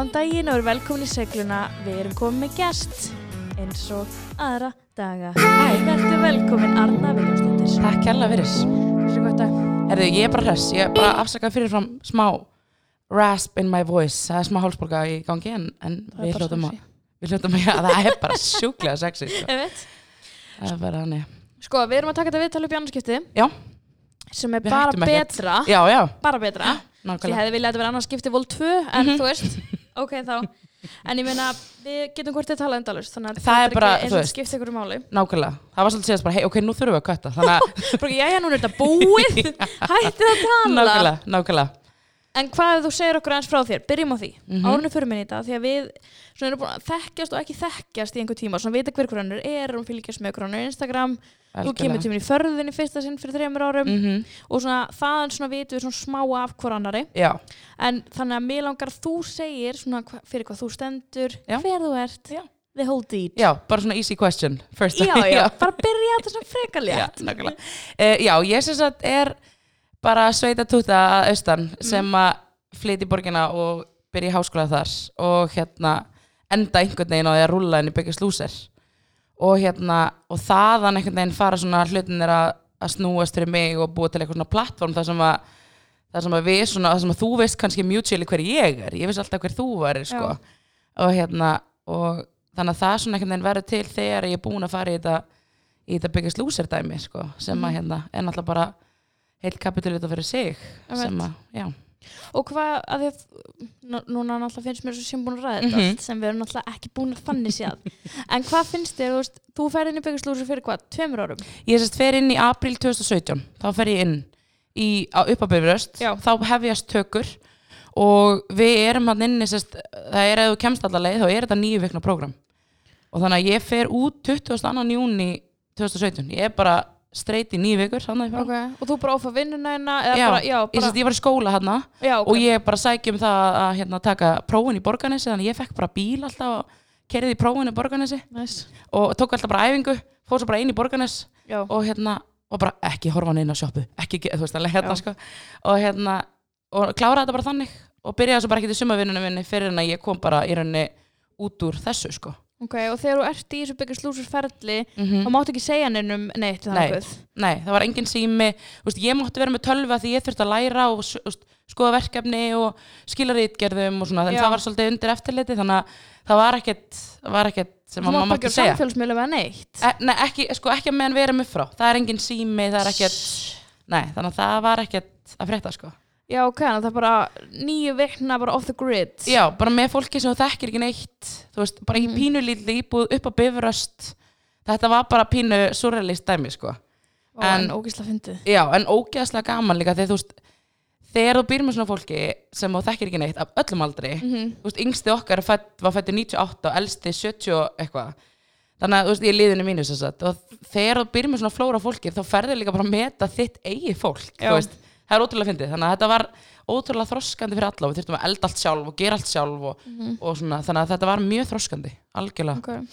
Góðan daginn og velkomin í segluna. Við erum komið með gest eins og aðra daga. Hæ, verður velkomin Arna Viljámsdóttir. Takk kærlega fyrir. Þessu gott að. Herðu, ég er bara hress, ég er bara afsakað fyrirfram smá rasp in my voice, það er smá hálsborga í gangi en, en við hljóttum að, við hljóttum að, já, það er bara sjúklega sexy, sko. Ég veit. Það er bara hann, Sko, við erum að taka þetta viðtal upp í annarskipti Já. sem er bara betra. já, já, Bara betra. Nákvæmlega. hefði viljað að þetta vera annarskipti vol 2 en þú veist, ok þá. En ég meina, við getum hvort að tala endalust, þannig að Það er bara, ekki eins þú og veist. skipti ykkur máli. Nákvæmlega. Það var svolítið síðast bara, hei, ok, nú þurfum við að kötta, þannig að, Bara, já, já, nú er þetta búið, hættið að tala. nákvæmlega, nákvæmlega. En hvað ef þú segir okkur eins frá þér? Byrjum á því. Mm. -hmm. Árunni fyrir minni í þetta, því að við svona erum búin að þekkjast og ekki þekkjast í einhver tíma, svona vita hver hverjannur er og fylgjast með hverjannur Instagram. Þú kemur til mér í förðinni fyrsta sinn fyrir þreymur árum Mm og svona þaðan svona vitum við svona smá af hverjannari. En þannig að mér langar að þú segir svona fyrir hvað þú stendur, Já. hver þú ert, Já. the whole deed. já, bara svona easy question, first. Já, já, bara byrja þetta svona frekalega. Já. Uh, já, ég sem sagt er bara sveita túta að austan sem að flytja í borgina og byrja í háskóla þar og hérna enda einhvern veginn á því að rúlla inn í byggjast lúser og hérna og þaðan einhvern veginn fara svona hlutin er að, að snúast fyrir mig og búa til eitthvað svona plattform þar sem að þar sem að við svona, þar sem að þú veist kannski mutually hver ég er, ég veist alltaf hver þú er sko. Og hérna og þannig að það svona einhvern veginn verður til þegar ég er búin að fara í þetta í þetta byggjast lúser dæmi sko, sem að hérna er náttúrulega bara heilt kapitulita fyrir sig sem að, já, Og hvað, að því að nú- núna náttúrulega finnst mér svo sem búin að ræða þetta Mhm. allt sem við erum náttúrulega ekki búin að þannig séð en hvað finnst þér, þú veist, þú ferð inn í byggislúsur fyrir hvað, tveimur árum? ég sérst fer inn í april 2017 þá fer ég inn í, á uppabifröst Já. þá hefjast tökur og við erum hann inni sérst, það er ef þú kemst alla leið þá er þetta nýju vikna prógram og þannig að ég fer út 22. júni 2017, ég er bara straight í nýju vikur Okay. Og þú bara ófa vinnuna hérna Já, bara, já, bara, ég var í skóla hann já, ok. og ég bara sækjum það að hérna, taka prófin í borganessi þannig að ég fekk bara bíl alltaf og kerði í prófin í borganessi nice. og tók alltaf bara æfingu fór svo bara inn í borganes já. og hérna og bara ekki horfa hann inn á sjoppu ekki, þú veist, alveg hérna sko og hérna, og kláraði þetta bara þannig og byrjaði svo bara ekki til sumavinnunum minni fyrir en að ég kom bara í rauninni út úr þessu sko ok, og þegar þú ert í þessu byggislúsur ferli mm þá máttu ekki segja neinum neitt Nei. þannig Nei, það var engin sími. Þú veist, ég mátti vera með tölva því ég þurfti að læra og þú veist, skoða verkefni og skila rítgerðum og svona, þannig Já. það var svolítið undir eftirliti þannig að það var ekkert, það var ekkert sem Þú að maður mátt mátti ekki á segja. samfélagsmiðlum eða neitt. E, Nei, ekki, sko, ekki að meðan erum upp frá. Það er engin sími, það er ekkert Nei, þannig að það var ekkert að frétta sko Já, ok, það er bara nýju vikna bara off the grid. Já, bara með fólki sem þekkir ekki neitt. Þú veist, bara í Mhm. pínulítið íbúð upp á bifröst. Þetta var bara pínu surrealist dæmi sko. Ó, en, En- ógislega fyndið. Já, en ógeðslega gaman líka þegar þú veist þegar þú býr með svona fólki sem þú þekkir ekki neitt af öllum aldri mm þú veist, yngsti okkar fædd, var fættur 98 og elsti 70 og eitthvað. Þannig að þú veist, ég er liðinu mínu sem sagt og þegar þú býr með svona flóra fólki þá ferður líka bara að meta þitt eigi fólk Já. þú veist, það er ótrúlega fyndið. Þannig að þetta var ótrúlega þroskandi fyrir alla og við þurftum að elda allt sjálf og gera allt sjálf og, og svona, þannig að þetta var mjög þroskandi algjörlega, okay.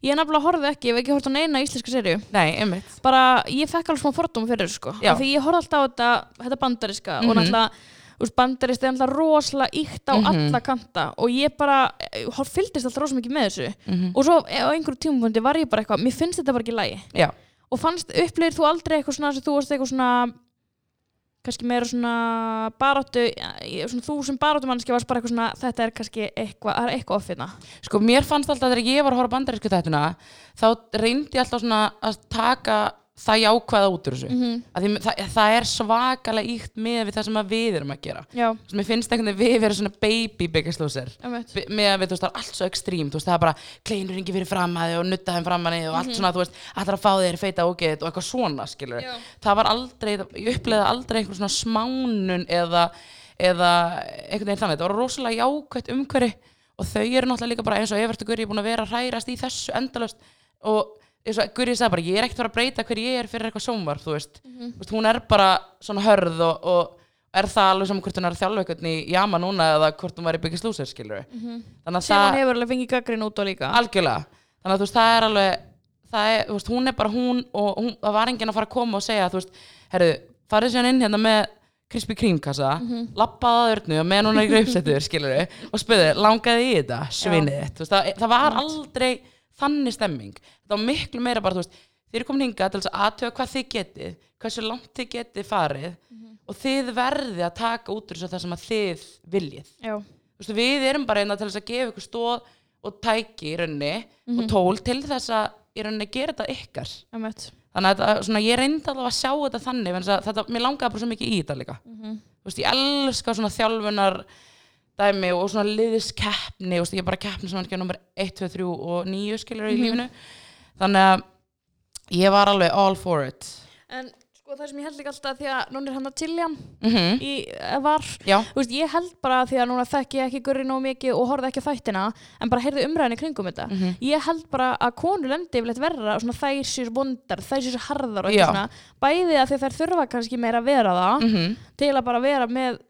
Ég er nefnilega horfði ekki, ég hef ekki hort á neina íslenska serju nei, einmitt. Bara, ég fekk alveg smá fordóma fyrir þessu, sko. Af því ég horfði alltaf á þetta, þetta bandariska og Mhm. náttúrulega, bandarist er náttúrulega rosalega íkt á Mhm. alla kanta og ég bara, eh, fylgdist alltaf rosa mikið með þessu. Mm og svo eh, á einhverju tímapunkti var ég bara eitthvað, mér finnst þetta bara ekki Já, og fannst, upplegir þú aldrei eitthvað svona þú varst eitthvað svona kannski meira svona baráttu svona, þú sem baráttumannski varst bara eitthvað svona þetta er kannski eitthvað, það er eitthvað offina Sko mér fannst alltaf þegar ég var að horfa bandarísku þættina þá reyndi ég alltaf svona að taka það jákvæða út úr þessu. Mm -hmm. mm -hmm. það, það er svakalega íkt með við það sem við erum að gera. Sem ég finnst einhvern veginn við vera svona baby. Bi- með að við veist það er allt svo ekstrím það er bara kleinur ringi fyrir fram að þig og nutta þeim fram að þig og allt svona þú veist allar að fá þér feita ógeð og eitthvað svona það var aldrei, ég uppleiði aldrei einhver svona smánun eða, eða einhvern veginn þannig, það var rosalega jákvætt umhverfi og þau eru náttúrulega líka bara eins og Evertu Guri búin að vera að hrærast í þessu endalust og eins og Guri sagði bara, ég er ekkert að fara að breyta hver ég er fyrir eitthvað sjónvarp, þú veist, Mhm. þú veist hún er bara svona hörð og, og er það alveg saman hvort hún er einhvern í Jama núna eða hvort hún var í Byggis Lúser, skilur Mhm. þannig að sem það, hefur alveg fengið gaggrin út á líka. Algjörlega. Þannig að þú veist, það er alveg það er, þú veist, hún er bara hún og hún, það var enginn að fara að koma og segja, þú veist, herru, farið sér inn hérna með Krispy Kreme kassa Mhm. lappaði að örnu og meðan hún er í greipsettur skilur og spurði, langaði í þetta veist, það, það var aldrei þannig stemming var miklu meira bara, þú veist þið eru komin hingað til að aðtöga hvað þið getið hversu langt þið getið farið Mhm. og þið verðið að taka út úr þessu það sem að þið viljið Já, Þú veist, við erum bara einna til þess að gefa ykkur stóð og tæki í rauninni Mhm. og tól til þess að í rauninni gera þetta ykkar emmett. þannig að þetta, svona, ég reyndi alveg að sjá þetta þannig að þetta, mér langaði bara svo mikið í þetta líka Mhm. þú veist, ég elska svona þjálfunar dæmi og svona liðiskeppni ég bara keppni sem er ekki nummer 1, 2, 3 og 9 skilur í Mhm. lífinu þannig að ég var alveg all for it. En sko það sem ég held líka alltaf því að núna er hann að Tillian mm í, eh, var, veist, ég held bara því að núna þekki ég ekki gurri nóg mikið og horfði ekki þættina en bara heyrði umræðinni kringum þetta. Mhm. ég held bara að konur lendi yfirleitt verra og svona þær sér vondar, þær sér harðar og eitthvað svona, bæði að þær þurfa kannski meira að vera það mm til að bara vera með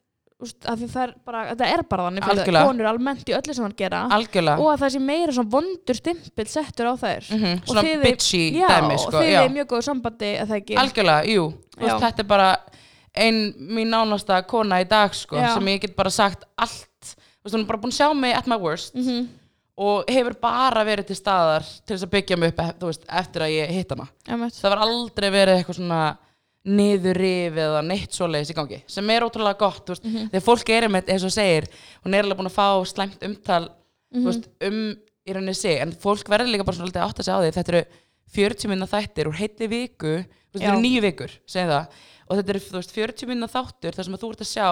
að bara, þetta er bara þannig fyrir Algjörlega. konur almennt í öllu sem hann gera. Algjörlega. Og að það sé meira svona vondur stimpil settur á þær. Mm Og svona þið- bitchy já, dæmi og sko, þið já. er mjög góð sambandi að það ekki. Algjörlega, jú. Já. þetta er bara ein mín nánasta kona í dag sko, sem ég get bara sagt allt. Þú veist, hún er bara búin að sjá mig at my worst mm og hefur bara verið til staðar til þess að byggja mig upp veist, eftir að ég hitt hana. -hmm. það var aldrei verið eitthvað svona niðurrif eða neitt svoleiðis í gangi sem er ótrúlega gott þú veist, Mhm. þegar fólk er einmitt eins og segir hún er alveg búin að fá slæmt umtal Mhm. þú veist, um í rauninni sig en fólk verður líka bara svona alltaf átt að segja á því þetta eru 40 minna þættir úr heitli viku þú veist, þetta eru nýju vikur, segjum það og þetta eru þú veist, 40 minna þáttur þar sem þú ert að sjá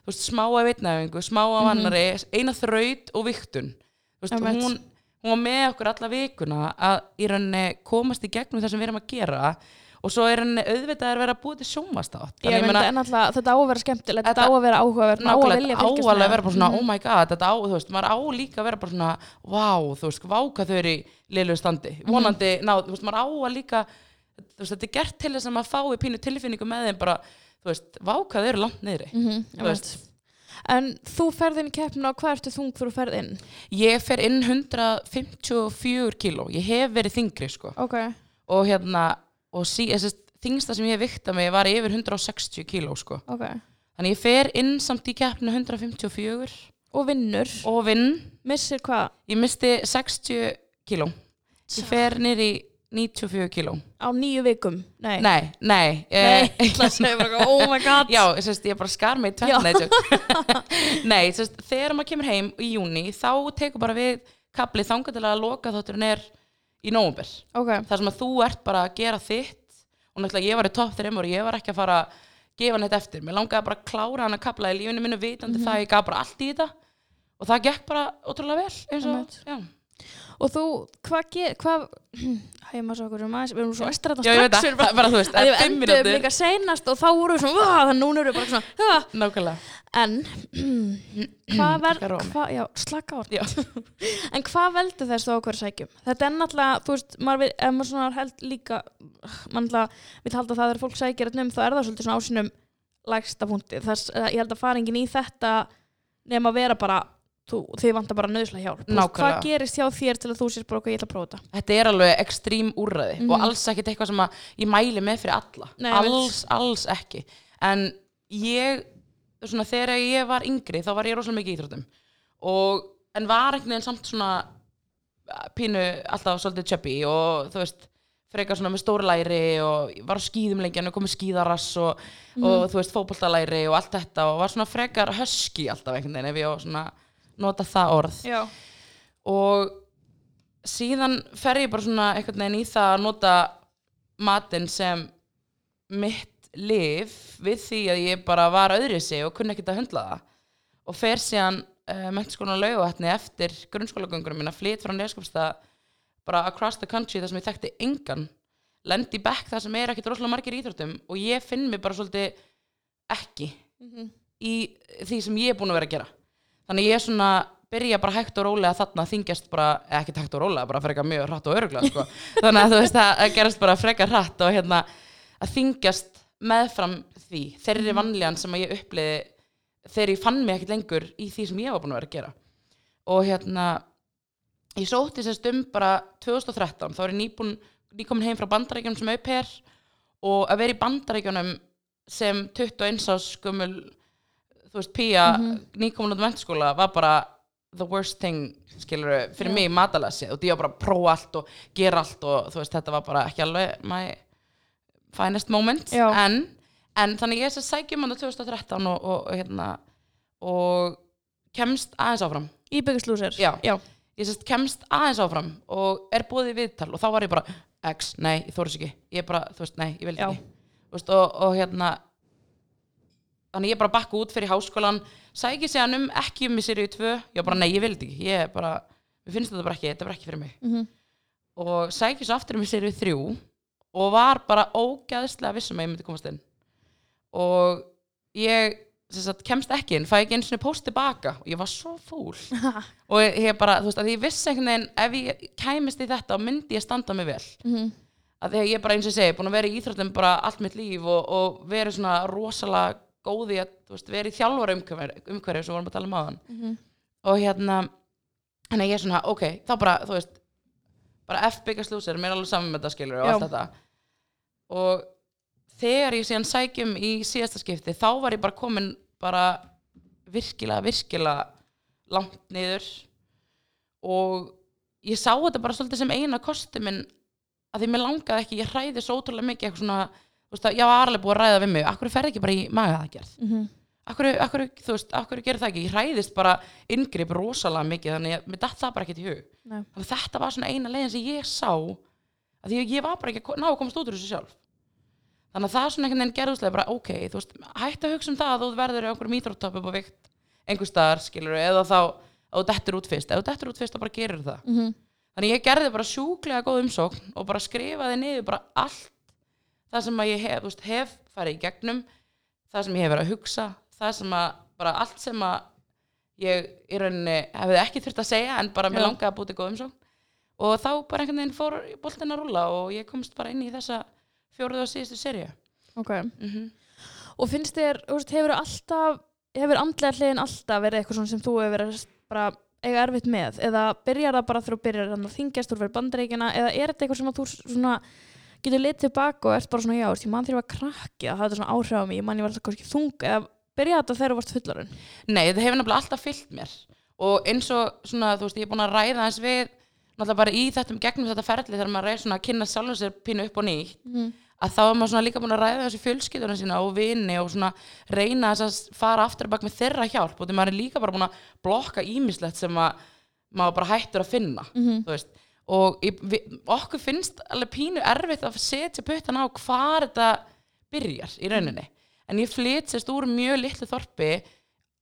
þú veist, smá af vitnæfingu, smá af Mhm. annari eina þraut og viktun þú veist, Einmitt. hún, hún var með okkur alla vikuna að í rauninni komast í gegnum það sem við erum að gera og svo er rauninni auðvitað að búið til sjómastátt þetta á að vera skemmtilegt, þetta á að vera áhugavert, maður á að vilja fylgjast með. að vera svona Mhm. oh my god, þetta á, þú veist, maður á líka að vera bara svona wow, þú veist, vá hvað þau eru í liðlegu standi, Mhm. vonandi ná, þú veist, maður á að líka þú veist, þetta er gert til þess að maður fái pínu tilfinningu með þeim bara, þú veist, vá hvað þau eru langt niðri Mhm, Þú veist. En þú ferð inn í keppnina og hvað ertu þung þú ferð inn? ég fer inn 154 kíló ég hef verið þingri, sko Ok, og hérna, og sí, þingsta sem ég hef viktað mig var yfir 160 kíló, sko ok. þannig ég fer inn samt í keppinu 154 Og vinnur, og vinn missir hvað? Ég misti 60 kíló. Ég fer nýri 94 kíló. Á nýju vikum? Nei. Nei, nei. Nei, eh, ég segja bara, oh my god. Já, ég, sést, ég bara skar mig Nei, sést, þegar maður kemur heim í júni þá tekur bara við kapli þangað til að loka þátturinn er í nóvumber. Ok, Það sem að þú ert bara að gera þitt og náttúrulega ég var í topp þreim og ég var ekki að fara að gefa neitt eftir. Mér langaði bara að klára hann að kapla í lífinu mínu vitandi Mhm. það að ég gaf bara allt í þetta og það gekk bara ótrúlega vel eins og, já. Og þú, hvað ger, hvað, hæ, maður svo okkur um aðeins, við erum svo æstra þetta Já, ég veit strax, það, bara, er bara, þú veist, að við endum líka seinast og þá vorum við svona, þannig núna erum við bara svona, "Ha." Nákvæmlega en hvað verð, Taka rómi. hvað, já, slaka Já. en hvað veldur þess þú okkur sækjum? Þetta er náttúrulega, þú veist, maður, ef maður svona held líka, maður náttúrulega, við halda það þegar fólk sækir þetta um, þá er það svolítið svona á sínum lægsta punkti. Þess, eh, ég held að fara enginn í þetta nema að vera bara, þú, þið vantar bara nöðslega hjálp. Nákvæmlega. Hvað gerist hjá þér til að þú sér bara okkur, ég ætla að prófa þetta? Þetta er alveg ekstrím úrræði Mhm. og alls ekkit eitthvað sem að ég mæli með fyrir alla Nei, ég alls, alls ekki en ég, svona þegar ég var yngri þá var ég rosalega mikið í íþróttum og, en var einhvern veginn samt svona uh, pínu alltaf svolítið chubby og þú veist frekar svona með stóri læri og var á skýðum lengi en komið skýðarass og, Mhm. og þú veist fótboltalæri og allt þetta og var svona frekar husky alltaf einhvern veginn ef ég á svona nota það orð Já. og síðan fer ég bara svona einhvern veginn í það að nota matinn sem mitt lif við því að ég bara var öðri sig og kunni ekkert að höndla það og fer síðan uh, mennskólan laugavatni eftir grunnskólagöngunum minna flytt frá neskapstað bara across the country þar sem ég þekkti engan lendi bekk þar sem er ekkert rosalega margir íþróttum og ég finn mig bara svolítið ekki Mhm. í því sem ég er búin að vera að gera þannig ég svona byrja bara hægt og rólega þarna þingjast bara, ekki hægt og rólega, bara frekar mjög hratt og öruglega sko. þannig að þú veist að gerast bara frekar hratt og hérna að þingjast meðfram því þeirri vanlíðan sem að ég uppliði þegar ég fann mig ekkert lengur í því sem ég var búin að vera að gera og hérna ég sótti sérst um bara 2013 þá er ég nýbúin, nýkomin heim frá bandaríkjunum sem au pair og að vera í bandaríkjunum sem 21 ás skumul þú veist, pía mm -hmm. nýkomin út mennskóla var bara the worst thing, skilur fyrir Já. mig matalassi og því að bara prófa allt og gera allt og þú veist, þetta var bara ekki alveg my finest moment en, en þannig ég sem sækjum hann 2013 og, og, og hérna og kemst aðeins áfram Íbyggislúsir Já. Já. ég sérst kemst aðeins áfram og er búið í viðtal og þá var ég bara X, nei, ég þóris ekki ég bara, þú veist, nei, ég vil ekki Þú veist, og, og hérna þannig ég bara bakka út fyrir háskólan sæki séðan um ekki um í sériu 2 ég bara, nei, ég vil þetta ekki, ég bara mér finnst þetta bara ekki, þetta bara ekki fyrir mig. Mhm. og sæki svo aftur um í sériu 3 og var bara ógæðslega vissum að ég myndi komast inn. Og ég sagt, kemst ekki inn, fæ ekki einu sinni post tilbaka. Og ég var svo fúl. Og ég, bara, þú veist, að ég vissi einhvern veginn ef ég kæmist í þetta og myndi ég standa mig vel. Mhm. að þegar ég bara eins og segi, búin að vera í íþróttum bara allt mitt líf og, og verið svona rosalega góð í að, veist, verið í þjálfara umhverfi, umhverfi sem við vorum að tala um aðan Mhm. og hérna þannig að ég er svona, ok, þá bara, þú veist bara F byggast lúsir, mér er alveg saman með þetta skilur og Já. allt þetta og þegar ég síðan sækjum í síðasta skipti, þá var ég bara komin bara virkilega, virkilega langt niður og ég sá þetta bara svolítið sem eina kosti minn að því mér langaði ekki, ég hræði svo ótrúlega mikið eitthvað svona, veist ég var alveg búið að ræða við mig, akkur ferði ekki bara í magaðagerð Mhm. akkur, akkur, þú veist, akkur gerir það ekki ég hræðist bara inngrip rosalega mikið þannig að mér datt það bara ekkert í hug Nei. þannig þetta var svona eina leiðin sem ég sá að að ég var bara ekki að ná að komast út úr þessu sjálf þannig að það svona einhvern veginn gerðuslega bara ok, þú veist, hætt að hugsa um það að þú verður í einhverjum íþróttopp upp á vikt einhver staðar, skilur eða þá að þú dettur út fyrst, ef þú dettur út fyrst þá bara gerir það Mhm. þannig ég gerði bara sjúklega góð umsókn og bara skrifaði niður bara allt það sem ég hef, veist, hef farið í gegnum það sem ég hef verið að hugsa það sem að, bara allt sem að ég í rauninni hefði ekki þurft að segja en bara mér langaði að búti góð umsókn og þá bara einhvern veginn fór boltin að rúlla og ég komst bara inn í þessa fjóruðu og síðustu serju Ok. mm Og finnst þér, hefur alltaf hefur andlega hliðin alltaf verið eitthvað sem þú hefur verið bara eiga erfitt með? Eða byrjar það bara þú byrjar að þingjast úr fyrir bandaríkina eða er þetta eitthvað sem að þú svona getur litið tilbaka og ert bara svona já, ég man þegar ég var krakki? Að það er svona áhrif á mig, ég man ég var alltaf kannski þung eða byrjaði þetta þegar þú varst fullarinn Nei, þetta hefur nefnilega alltaf fyllt mér. Og eins og svona, þú veist, ég er búin að ræða eins við náttúrulega bara í þetta gegnum þetta ferli þegar maður er svona að kynna sjálfum sér pínu upp og nýtt mm. að þá er maður svona líka búin að ræða þessu fjölskylduna sína og vini og svona reyna að fara aftur bak með þeirra hjálp. Og því maður er líka bara búin að blokka ímislegt sem að maður bara hættur að finna Mhm. þú veist og við, okkur finnst alveg pínu erfitt að setja puttan á hvar þetta byrjar í rauninni. En ég flytsist úr mjög litlu þorpi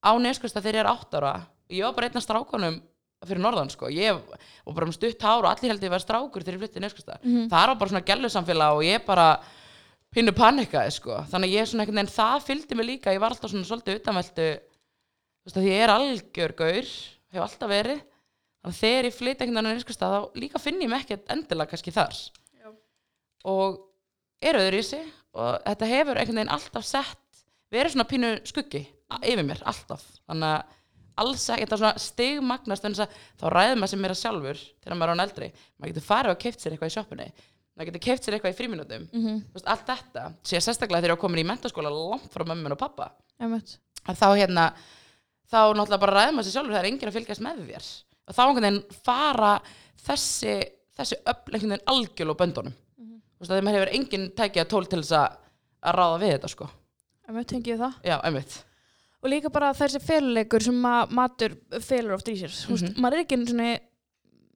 á neskvista þegar ég er átt ára. Ég var bara einn af strákunum fyrir norðan sko, ég var bara um stutt hár og allir held ég var strákur þegar ég flytti neskvista Mhm. það var bara svona gælusamfélag og ég bara pínu panikaði sko. Þannig að ég svona einhvern veginn, það fylgdi mig líka. Ég var alltaf svona svolítið utanveldu þú veist að ég er algjör gaur hef alltaf verið þannig að þegar ég flytti einhvern veginn á nýskustað þá líka finn ég mig ekkert endilega kannski þar. Já. og er öðru í sig og þetta hefur einhvern veginn alltaf sett verið svona pínu skuggi yfir mér, alltaf. Þannig að alls ekki, þetta er svona stigmagnast þannig að þá ræður maður sem meira sjálfur þegar maður er án eldri, maður getur farið og keift sér eitthvað í sjoppunni, maður getur keift sér eitthvað í fríminútum Mhm. Þú veist, allt þetta, sé sérstaklega þegar ég var komin í mentaskóla langt frá mömmun og pappa. Að þá hérna þá náttúrulega bara ræðum maður sér sjálfur það er enginn að fylgjast með þér og þá einhvern veginn fara þessi þessi einhvern veginn algjörl og böndunum Mhm. þú veist að þeim hefur enginn tækið að tól til þess að að ráða við þetta sko Einmitt, tengi ég það já, einmitt og líka bara þessi féluleikur sem matur felur oft í sér mm Mhm. maður er ekki svona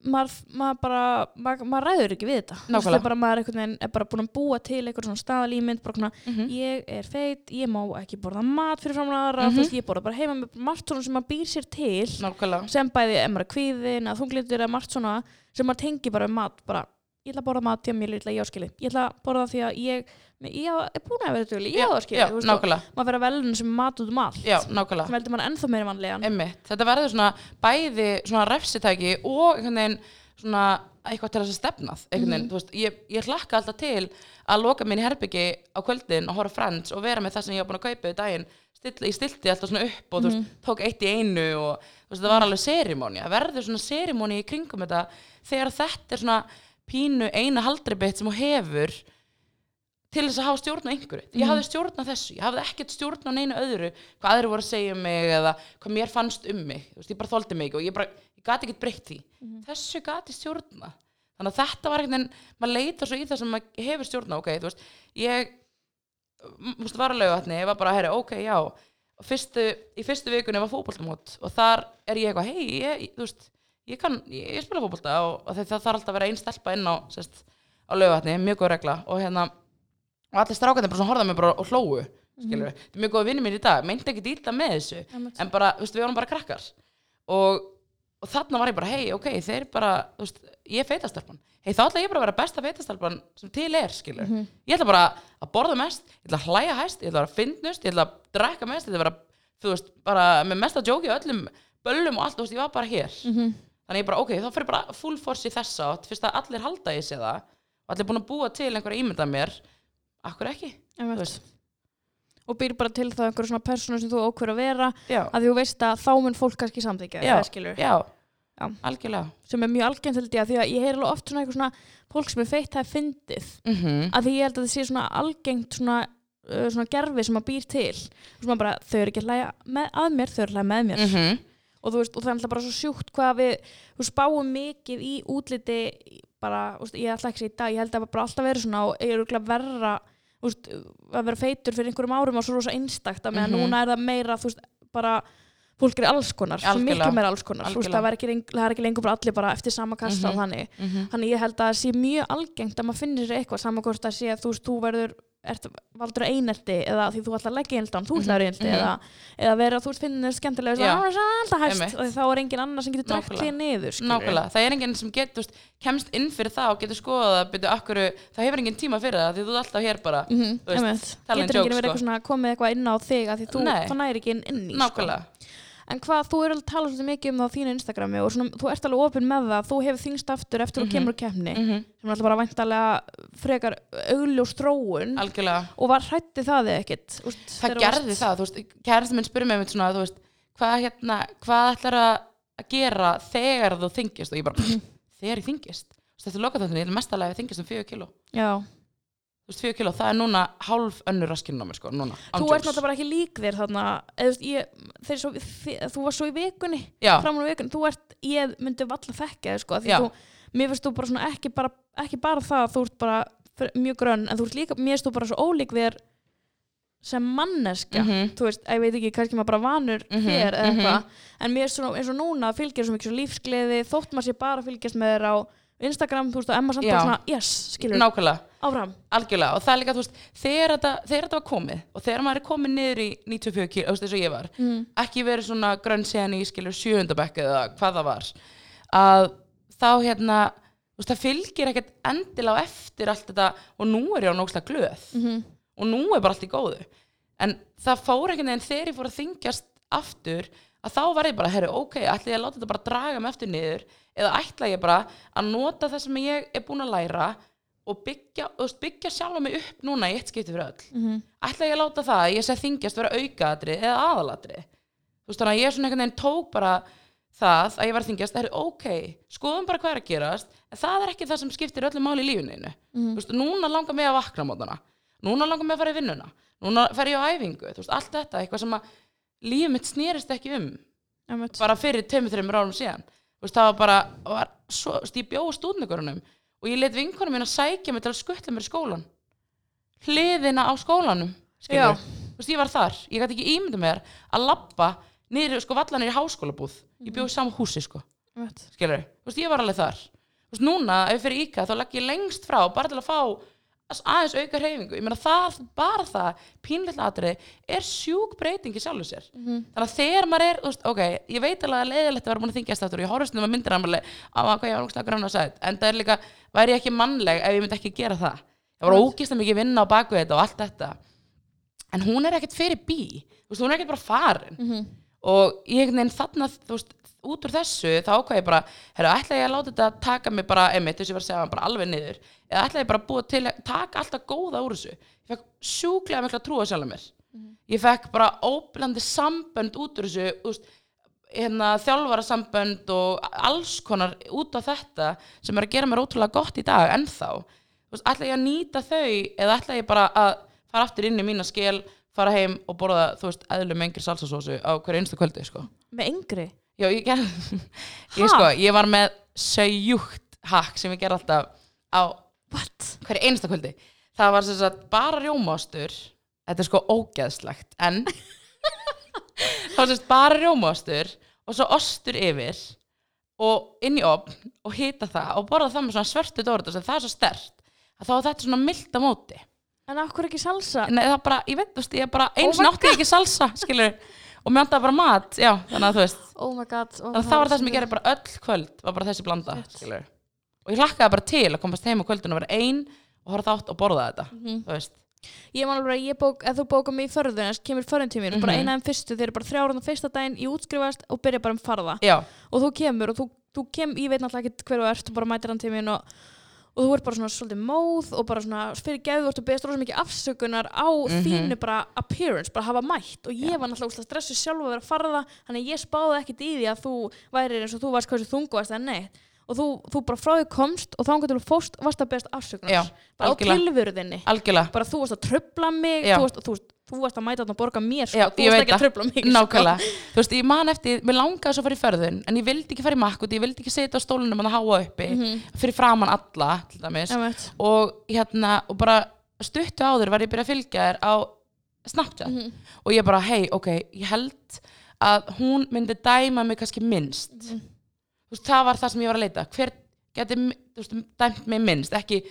maður, maður bara, maður, maður ræður ekki við þetta Nákvæmlega. er bara, maður er veginn er bara búin að búa til eitthvað svona staðalímynd mm -hmm. ég er feit, ég má ekki borða mat fyrir framlega þú veist, ég borða bara heima með margt svona sem maður býr sér til nákvæmlega sem bæði er kvíðin að þunglitur eða margt svona sem maður tengi bara um mat bara, ég ætla að borða mat, já mér lítla ég áskili ég ætla að borða því að ég ég er búin að vera þetta ég á það nákvæmlega. maður vera velun sem mat út um allt. Já, nákvæmlega. Sem heldur maður ennþá meira vanlegan Einmitt. Þetta verður svona bæði svona refsitæki og einhvern veginn svona eitthvað til þess að stefnað þú veist, ég, ég hlakka alltaf til að loka í herbyggi á kvöldin og horfa á Friends og vera með það sem ég var búin að kaupa í daginn. Still, ég stilti alltaf svona upp og þú veist, tók eitt í einu og veist, það var alveg serimóni að verður svona serimóni í kringum þetta þegar þetta er svona pínu eina haldribitt sem þú hefur til þess að hafa stjórn á einhverju. Ég hafði stjórn á þessu, ég hafði ekkert stjórn á neinu öðru hvað aðri voru að segja um mig eða hvað mér fannst um mig, veist, ég bara þoldi mig og ég bara, ég gati ekkert breytt því. Þessu gati stjórna þannig að þetta var veginn, maður leitar svo í það sem maður hefur stjórn á, ok, þú veist ég, m- þú veist, var að laugatni ég var bara, herri, ok, já. Fyrstu, í fyrstu vikunni var fótboltamót og þar er ég eitthvað, hei, ég, þú veist ég kann, ég, spila fótbolta. Og, og það, þarf alltaf að vera einn stelpa inn á sérst, á laugatni, mjög góð regla. Og hérna, og allir strákarnir bara svona horfða mig bara og hlóu, skilur við þetta er mjög góð vinni mín í dag, meinti ekki dýta með þessu Einmitt. en bara, þú veist, við vorum bara krakkar. Og, og þarna var ég bara, hei, ok, þeir bara þú veist, ég er feitastelpan. Hei, þá ætla ég bara að vera besta feitastelpan sem til er, skilur ég ætla bara að borða mest ég ætla að hlæja hæst, ég ætla að vera fyndnust ég ætla að drekka mest, ég ætla að vera þú veist, bara með mesta jóki á öllum böllum og allt, þú veist, ég var bara hér. Mhm. þannig ég bara, ok, þá fyrir bara full force í þessa fyrst að allir halda í sig það og allir búin að búa til einhverja ímynda mér akkur ekki, og býr bara til það einhverju svona persónu sem þú ákveður að vera já, að þú veist að þá mun fólk kannski samþykja Já. já, Já. algjörlega. Sem er mjög algengt held ég að því að ég heyr alveg oft svona eitthvað svona fólk sem er feitt það er fyndið. Mm að því ég held að það sé svona algengt svona, uh, svona gerfi sem að býr til. Svona bara þau eru ekki að með, að mér, þau eru að með mér. -hmm. og veist, og það er alltaf bara svo sjúkt hvað við þú veist, spáum mikið í útliti bara, veist, ég ætla ekki að segja í dag ég held að bara alltaf verið svona og ég er verra þú veist, að vera feitur fyrir einhverjum árum og svo rosa einstakt að meðan Mhm. núna er það meira, þú veist, bara fólk er alls konar, miklu meira alls konar. Veist, það, ekki, það er ekki lengur bara allir bara eftir sama kassa og þannig. Mhm. þannig ég held að það sé mjög algengt að maður finnir sér eitthvað saman hvort að sé að þú veist, þú verður ert valdur einelti eða því þú ætlar að leggja hann, þú ætlar einelti mhm. eða, eða vera að þú veist finnir skemmtilega þá er engin annar sem getur Nákvæmlega. því niður. Nákvæmlega, það er enginn sem getur, kemst inn fyrir það og getur skoðað að byrja akkur, það hefur enginn tíma fyrir það því þú er alltaf hér bara, Mhm, Þú veist, getur enginn verið sko. komið eitthvað inn á þig að því þú, næri ekki inn, í sko. En hvað, þú er alveg að tala svolítið mikið um það á þínu Instagrami og svona, þú ert alveg opinn með það. Þú hefur þingst aftur eftir Mhm. þú kemur úr keppni mm sem er alltaf bara væntalega frekar augljós þróun. Algjörlega, og var hrætti það þig ekkit Úst, það gerði það, þú veist, kærasti minn mig einmitt svona, þú veist, hvað hérna, hvað ætlar að að gera þegar þú þingist og ég bara, þegar ég þingist, þetta er lokaþáttunni, ég er mestalega þingist um 4 kíló, 4 kíló, það er núna hálf önnur raskinn á mér, sko, núna, þú ert náttúrulega bara ekki lík þér þarna, eða, ég, þeir svo, þi, þú var svo í vikunni Já, fram á vikunni, þú ert, ég myndi valla þekka þig sko, því Já. þú, mér finnst þú bara svona ekki bara, ekki bara það að þú ert bara fr- mjög grönn, en þú ert líka, mér finnst þú bara svo ólík þér sem manneskja Mhm. þú veist, ég veit ekki, kannski maður bara vanur Mhm, þér eða mhm. eitthvað, en mér er svona eins og núna fylgir svo mikið svo lífsgleði, þótt maður sé bara að fylgjast með þér á Instagram, þú veist, og Emma samt bara svona, yes, skilur, nákvæmlega, áfram. Algjörlega, og það er líka, þú veist, þegar þetta, þegar þetta var komið og þegar maður er komið niður í 94 kíló, þú veist, eins og ég var, mm. ekki verið svona grönn síðan í skilur sjöundabekk eða hvað það var að þá hérna þú veist, það fylgir ekkert endil á eftir allt þetta og nú er ég á nógslega glöð. Mm og nú er bara allt í góðu. En það fór einhvern veginn þegar ég fór að þingjast aftur að þá var ég bara, herru, ok, ætla ég að láta þetta bara draga mig eftir niður eða ætla ég bara að nota það sem ég er búin að læra og byggja, byggja sjálfa mig upp núna í eitt skipti fyrir öll? -hmm. ætla ég að láta það að ég sé þingjast vera aukaatri eða aðalatri þú veist þannig að ég svona einhvern veginn tók bara það að ég var þingjast, er ok skoðum bara hvað er að gerast en það er ekki það sem skiptir öllu máli í lífinu Mhm. þú veist, núna langar mig að vakna mótana. Núna langar mig að fara í vinnuna. Núna fer ég á æfingu, veist, allt þetta eitthvað sem að lífið mitt snerist ekki um. Einmitt. bara fyrir tveimur, þreimur árum síðan. Veist, það var bara, var svo, ég bjóð stúdningurunum og ég let vinkonum mín að sækja mig til að skuttla mér í skólan hliðina á skólanum veist, ég var þar. Ég gæti ekki ímynda mér að labba niður, sko, vallanir í háskólabúð. Ég bjóð í sama húsi, sko, Einmitt. skilur veist, ég var alveg þar. Núna, ef ég fyrir íka, þá legg ég lengst frá bara til að fá aðeins auka hreyfingu. Ég meina það, bara það pínlega atrið er sjúk breyting í sjálfu sér. Mhm. þannig að þegar maður er, veist, ok ég veit alveg að leiðilegt að vera búin að þingjast aftur og ég horfst um að myndir á hvað ég var náttúrulega grann að segja en það er líka, væri ég ekki mannleg ef ég myndi ekki gera það? Það ógist að mikið vinna á baku þetta og allt þetta. En hún er ekkert fyrir bí. Veist, hún er ekkert bara farin. Mhm. og ég veginn þarna þú veist, út úr þessu þá ákvað ég bara herru, ætla ég að láta þetta taka mig bara einmitt, þess að ég var að segja bara alveg niður? Eða ætla ég bara að búa til taka alltaf góða úr þessu? Ég fekk sjúklega mikla trúa sjálf mér. Ég fekk bara óblandi sambönd út úr þessu veist, hérna, þjálfara sambönd og alls konar út á þetta sem er að gera mér ótrúlega gott í dag ennþá. Veist, ætla ég að nýta þau eða ætla ég bara að fara aftur inn í mína skil fara heim og borða, þú veist, eðlu með engri salsasósu á hverju einstu kvöldi, sko. Með yngri? Já, ég Ha? ég, sko, ég var með sögjúkt hakk sem ég gerði alltaf á What? hverju einsta kvöldi það var sem sagt bara rjómaostur þetta er sko ógeðslegt en það var sem sagt bara rjómaostur og svo ostur yfir og inn í opn og hita það og borða það með svona svörtu dórit það er svo stert að þá er þetta svona mild á móti En hverju ekki salsa? Nei, það bara, ég veit, þú veist, ég bara Oh eins my nátti ég ekki salsa, skilur og mér vantaði bara mat, já, þannig að þú veist. Oh my god oh þannig að það var það sem ég gerði bara öll kvöld var bara þessi blanda, skilur og ég hlakkaði bara til að komast heim á kvöldun og vera ein og horfa þátt og borða þetta Mhm. þú veist, Ég man alveg að ég bók, ef þú bókar mig í förðun þess kemur förðun til mér, bara Mhm. eina en fyrstu þeir eru bara þrjára fyrsta daginn, ég útskrifast og byrja bara um farða. Já, og þú kemur og þú, þú kem, ég veit náttúrulega ekki hver þú ert og bara mætir hann til mín og, og þú ert bara svona svolítið móð og bara svona fyrir geðu og beðast rosa mikið afsökunar á Mhm. þínu bara appearance, bara hafa mætt. Og ég var náttúrulega úslega stressuð sjálf að vera að farða þannig að ég spáði ekkit í því að þú væri eins og þú varst hversu þungu varst eða neitt. Og þú, þú bara frá því komst og þá til þú fórst varst að beðast afsökunar. Já, bara á algjörlega. tilvöruðinni algjörlega. Bara þú varst að tröfla mig þú varst, þú, varst, þú varst að mæta þarna að borga mér sko. Já, þú varst ekki að tröfla mig sko. nákvæmlega, þú veist, ég man eftir mér langaði svo að fara í förðun, en ég vildi ekki fara í makk ég vildi ekki setja á stólunum að háa uppi Mhm. fyrir framann alla, til dæmis og hérna, og bara stuttu áður var ég byrjað að fylgja þér á Snapchat Mhm. og ég bara, hei, ok, ég held að hún myndi dæma mig kannski minnst Mhm. þú veist, það var það sem ég var að leita hver geti, þú veist, dæmt mig minnst ekki,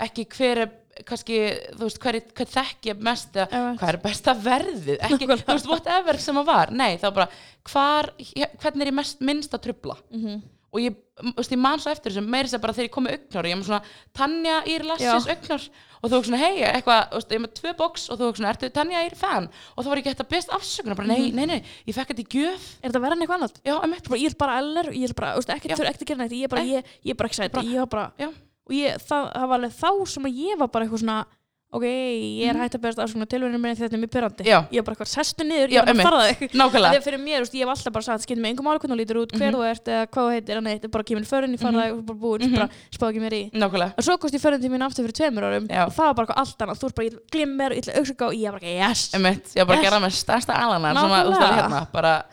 ekki hver er kannski, þú veist, hver, er- hver þekki ég mest Einmitt. hvað er besta verðið ekki, þú veist, whatever sem að var nei, var bara, hvar, hvernig er ég mest minnst að trubla Mhm. og ég, þú veist, ég man svo eftir þessu meiri sér bara þegar ég kom með augnar og ég er með svona Tanja Ír Lassis Já. augnar og þú veist svona, hei, eitthvað, þú veist, ég er með tvö box og þú veist svona, ertu Tanja Ír fan og þá var ég hægt að best afsökunar, bara nei, nei, nei ég fekk þetta í gjöf, er þetta verið en eitthvað annað? já, ég er bara eller, ég er bara, þú veist, ekki, Já. þurfa ekki að gera neitt ég er bara, Nei. ég, ég er bara excited ég var bara, já, og ég, það, það var alveg þá sem að ég var bara eitthvað svona ok, ég er hægt að berast afsökunar tilvæðinu minni þetta er mjög pyrrandi Mhm. Já. ég er bara eitthvað sestu niður, Já, ég er bara einmitt. að fara þig nákvæmlega Þegar fyrir mér, þú veist, ég hef alltaf bara sagt, skiptir mig engum máli hvernig þú lítur út, hver Mhm. þú ert eða hvað þú heitir, en neitt, bara kemur förin í farða og bara búin, Mhm. bara spáði ekki mér í nákvæmlega, og svo komst ég förin til mín aftur fyrir tveimur árum Já. og það var bara eitthvað allt annað, þú ert bara, ég glimmer og ég ætla að auksaka og ég var bara, yes emitt ég var bara að Yes. gera með stærsta alanar sem að, Nákvæmlega. alveg hérna, bara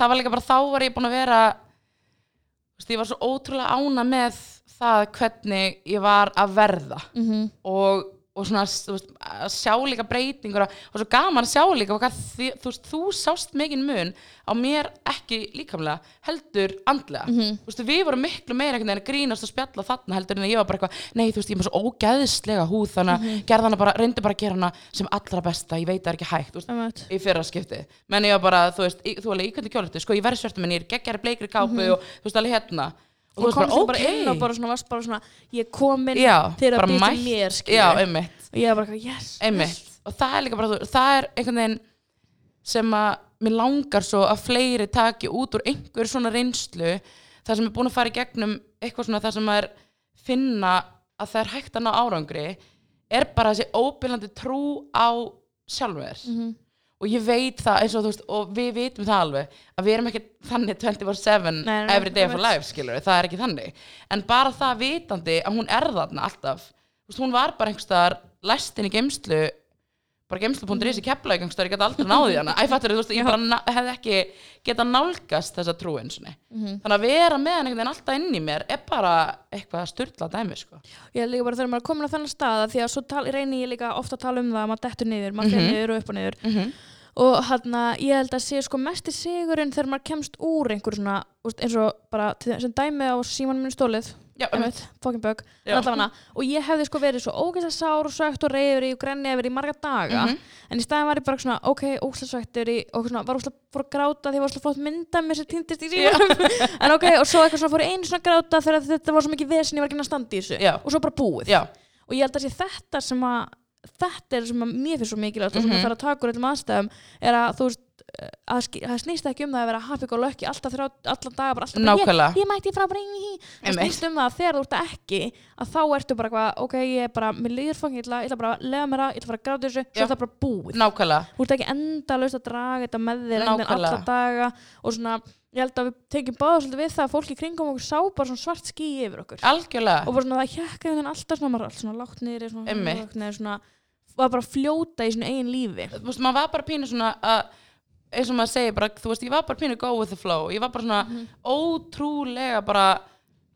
það var líka bara, þá var ég búin að vera þú veist, ég var svo ótrúlega ána með það hvernig ég var að verða. Mhm. og, og svona veist, að sjá líka breytingur og svo gaman að sjá líka hvað þi, þú, veist, þú sást mikinn mun á mér ekki líkamlega heldur andlega. Mhm. þú veist, við vorum miklu meira að grínast og spjalla þarna heldur en ég var bara eitthvað nei þú veist ég er með svo ógæðislega húð þannig að Mhm. gerði hana bara, reyndi bara að gera hana sem allra besta, ég veit það er ekki hægt í fyrra skipti menn ég var bara, þú veist, í, þú alveg íkvæmdi kjólöftu sko ég verði svörtum en ég er geggjari bleikri kápu og þú veist alveg hérna og, þú komst bara, bara inn og bara svona, varst bara svona ég er komin já, til að bara býta mætt. mér, já, einmitt. Og ég var bara, yes, yes. og það er líka bara, þú- það er einhvern veginn sem að mér langar svo að fleiri taki út úr einhver svona reynslu það sem er búin að fara í gegnum eitthvað svona það sem er finna að það er hægt að ná árangri er bara þessi óbyrlandi trú á sjálfur þér. Mhm. Og ég veit það eins og þú veist og við vitum það alveg að við erum ekki þannig 24-7 Nei, nei, every day einmitt. life skilur það er ekki þannig. En bara það vitandi að hún er þarna alltaf. Veist, hún var bara einhvers staðar læst inn í geimslu bara geimslu.is í kepla í gangstöður, ég geta aldrei náði hana. Æ, fattur, þú veist, ég bara hefði ekki geta nálgast þessa trú eins og Mhm. þannig að vera með einhvern veginn alltaf inn í mér er bara eitthvað styrla dæmi sko. ég er líka bara þegar maður er komin á þennan stað að því að svo tal, reyni ég líka ofta að tala um það að maður dettur niður, maður fer Mhm. niður og upp og niður. Mm og hann ég held að sé sko mesti sigurinn þegar maður kemst úr einhver svona eins og bara sem dæmi á símanum minn stólið Já. allavega, og ég hefði sko verið svo ógeðslega sár og svegt og reyður í og grenni yfir í marga daga Mhm. en í staðin var ég bara svona ok, ógeðslega svektur í og svona, var ógeðslega fór að gráta því ég var ógeðslega flott mynda með sér týndist í símanum en ok, og svo eitthvað svona fór einu svona að gráta þegar þetta var svo mikið vesen ég var ekki að standa í þessu Já. og svo bara búið já, og ég held að sé þetta sem að þetta er sem að mér finnst svo mikilvægt og sem Mhm. að fara að taka úr öllum aðstæðum er að þú veist að það snýst ekki um það að vera happy go lucky alltaf þrjá, allan daga bara alltaf bara nákvæmlega. ég, ég mætti frá bara það snýst um það að þegar þú ert ekki að þá ertu bara eitthvað, ok, ég er bara mér líður fangin, ég ætla, bara að lega mér að ég ætla að fara að gráta þessu, svo er það bara búið. Nákvæmlega. Þú ert ekki endalaust að draga þetta með þér einhvern veginn Nákvæmlega. alla daga og svona, ég held að við tekjum báða svolítið við það að fólk í kringum okkur sá bara svona svart ský yfir okkur. Algjörlega. Og bara svona það hjekkaði þennan alltaf svona maður var allt svona lágt niður svona, Einmitt. lágt niður, svona var bara að fljóta í svona eigin lífi. Þú veist, maður var bara pínu svona að eins og maður segir bara, þú veist, ég var bara pínu go with the flow, ég var bara svona Mhm. ótrúlega bara,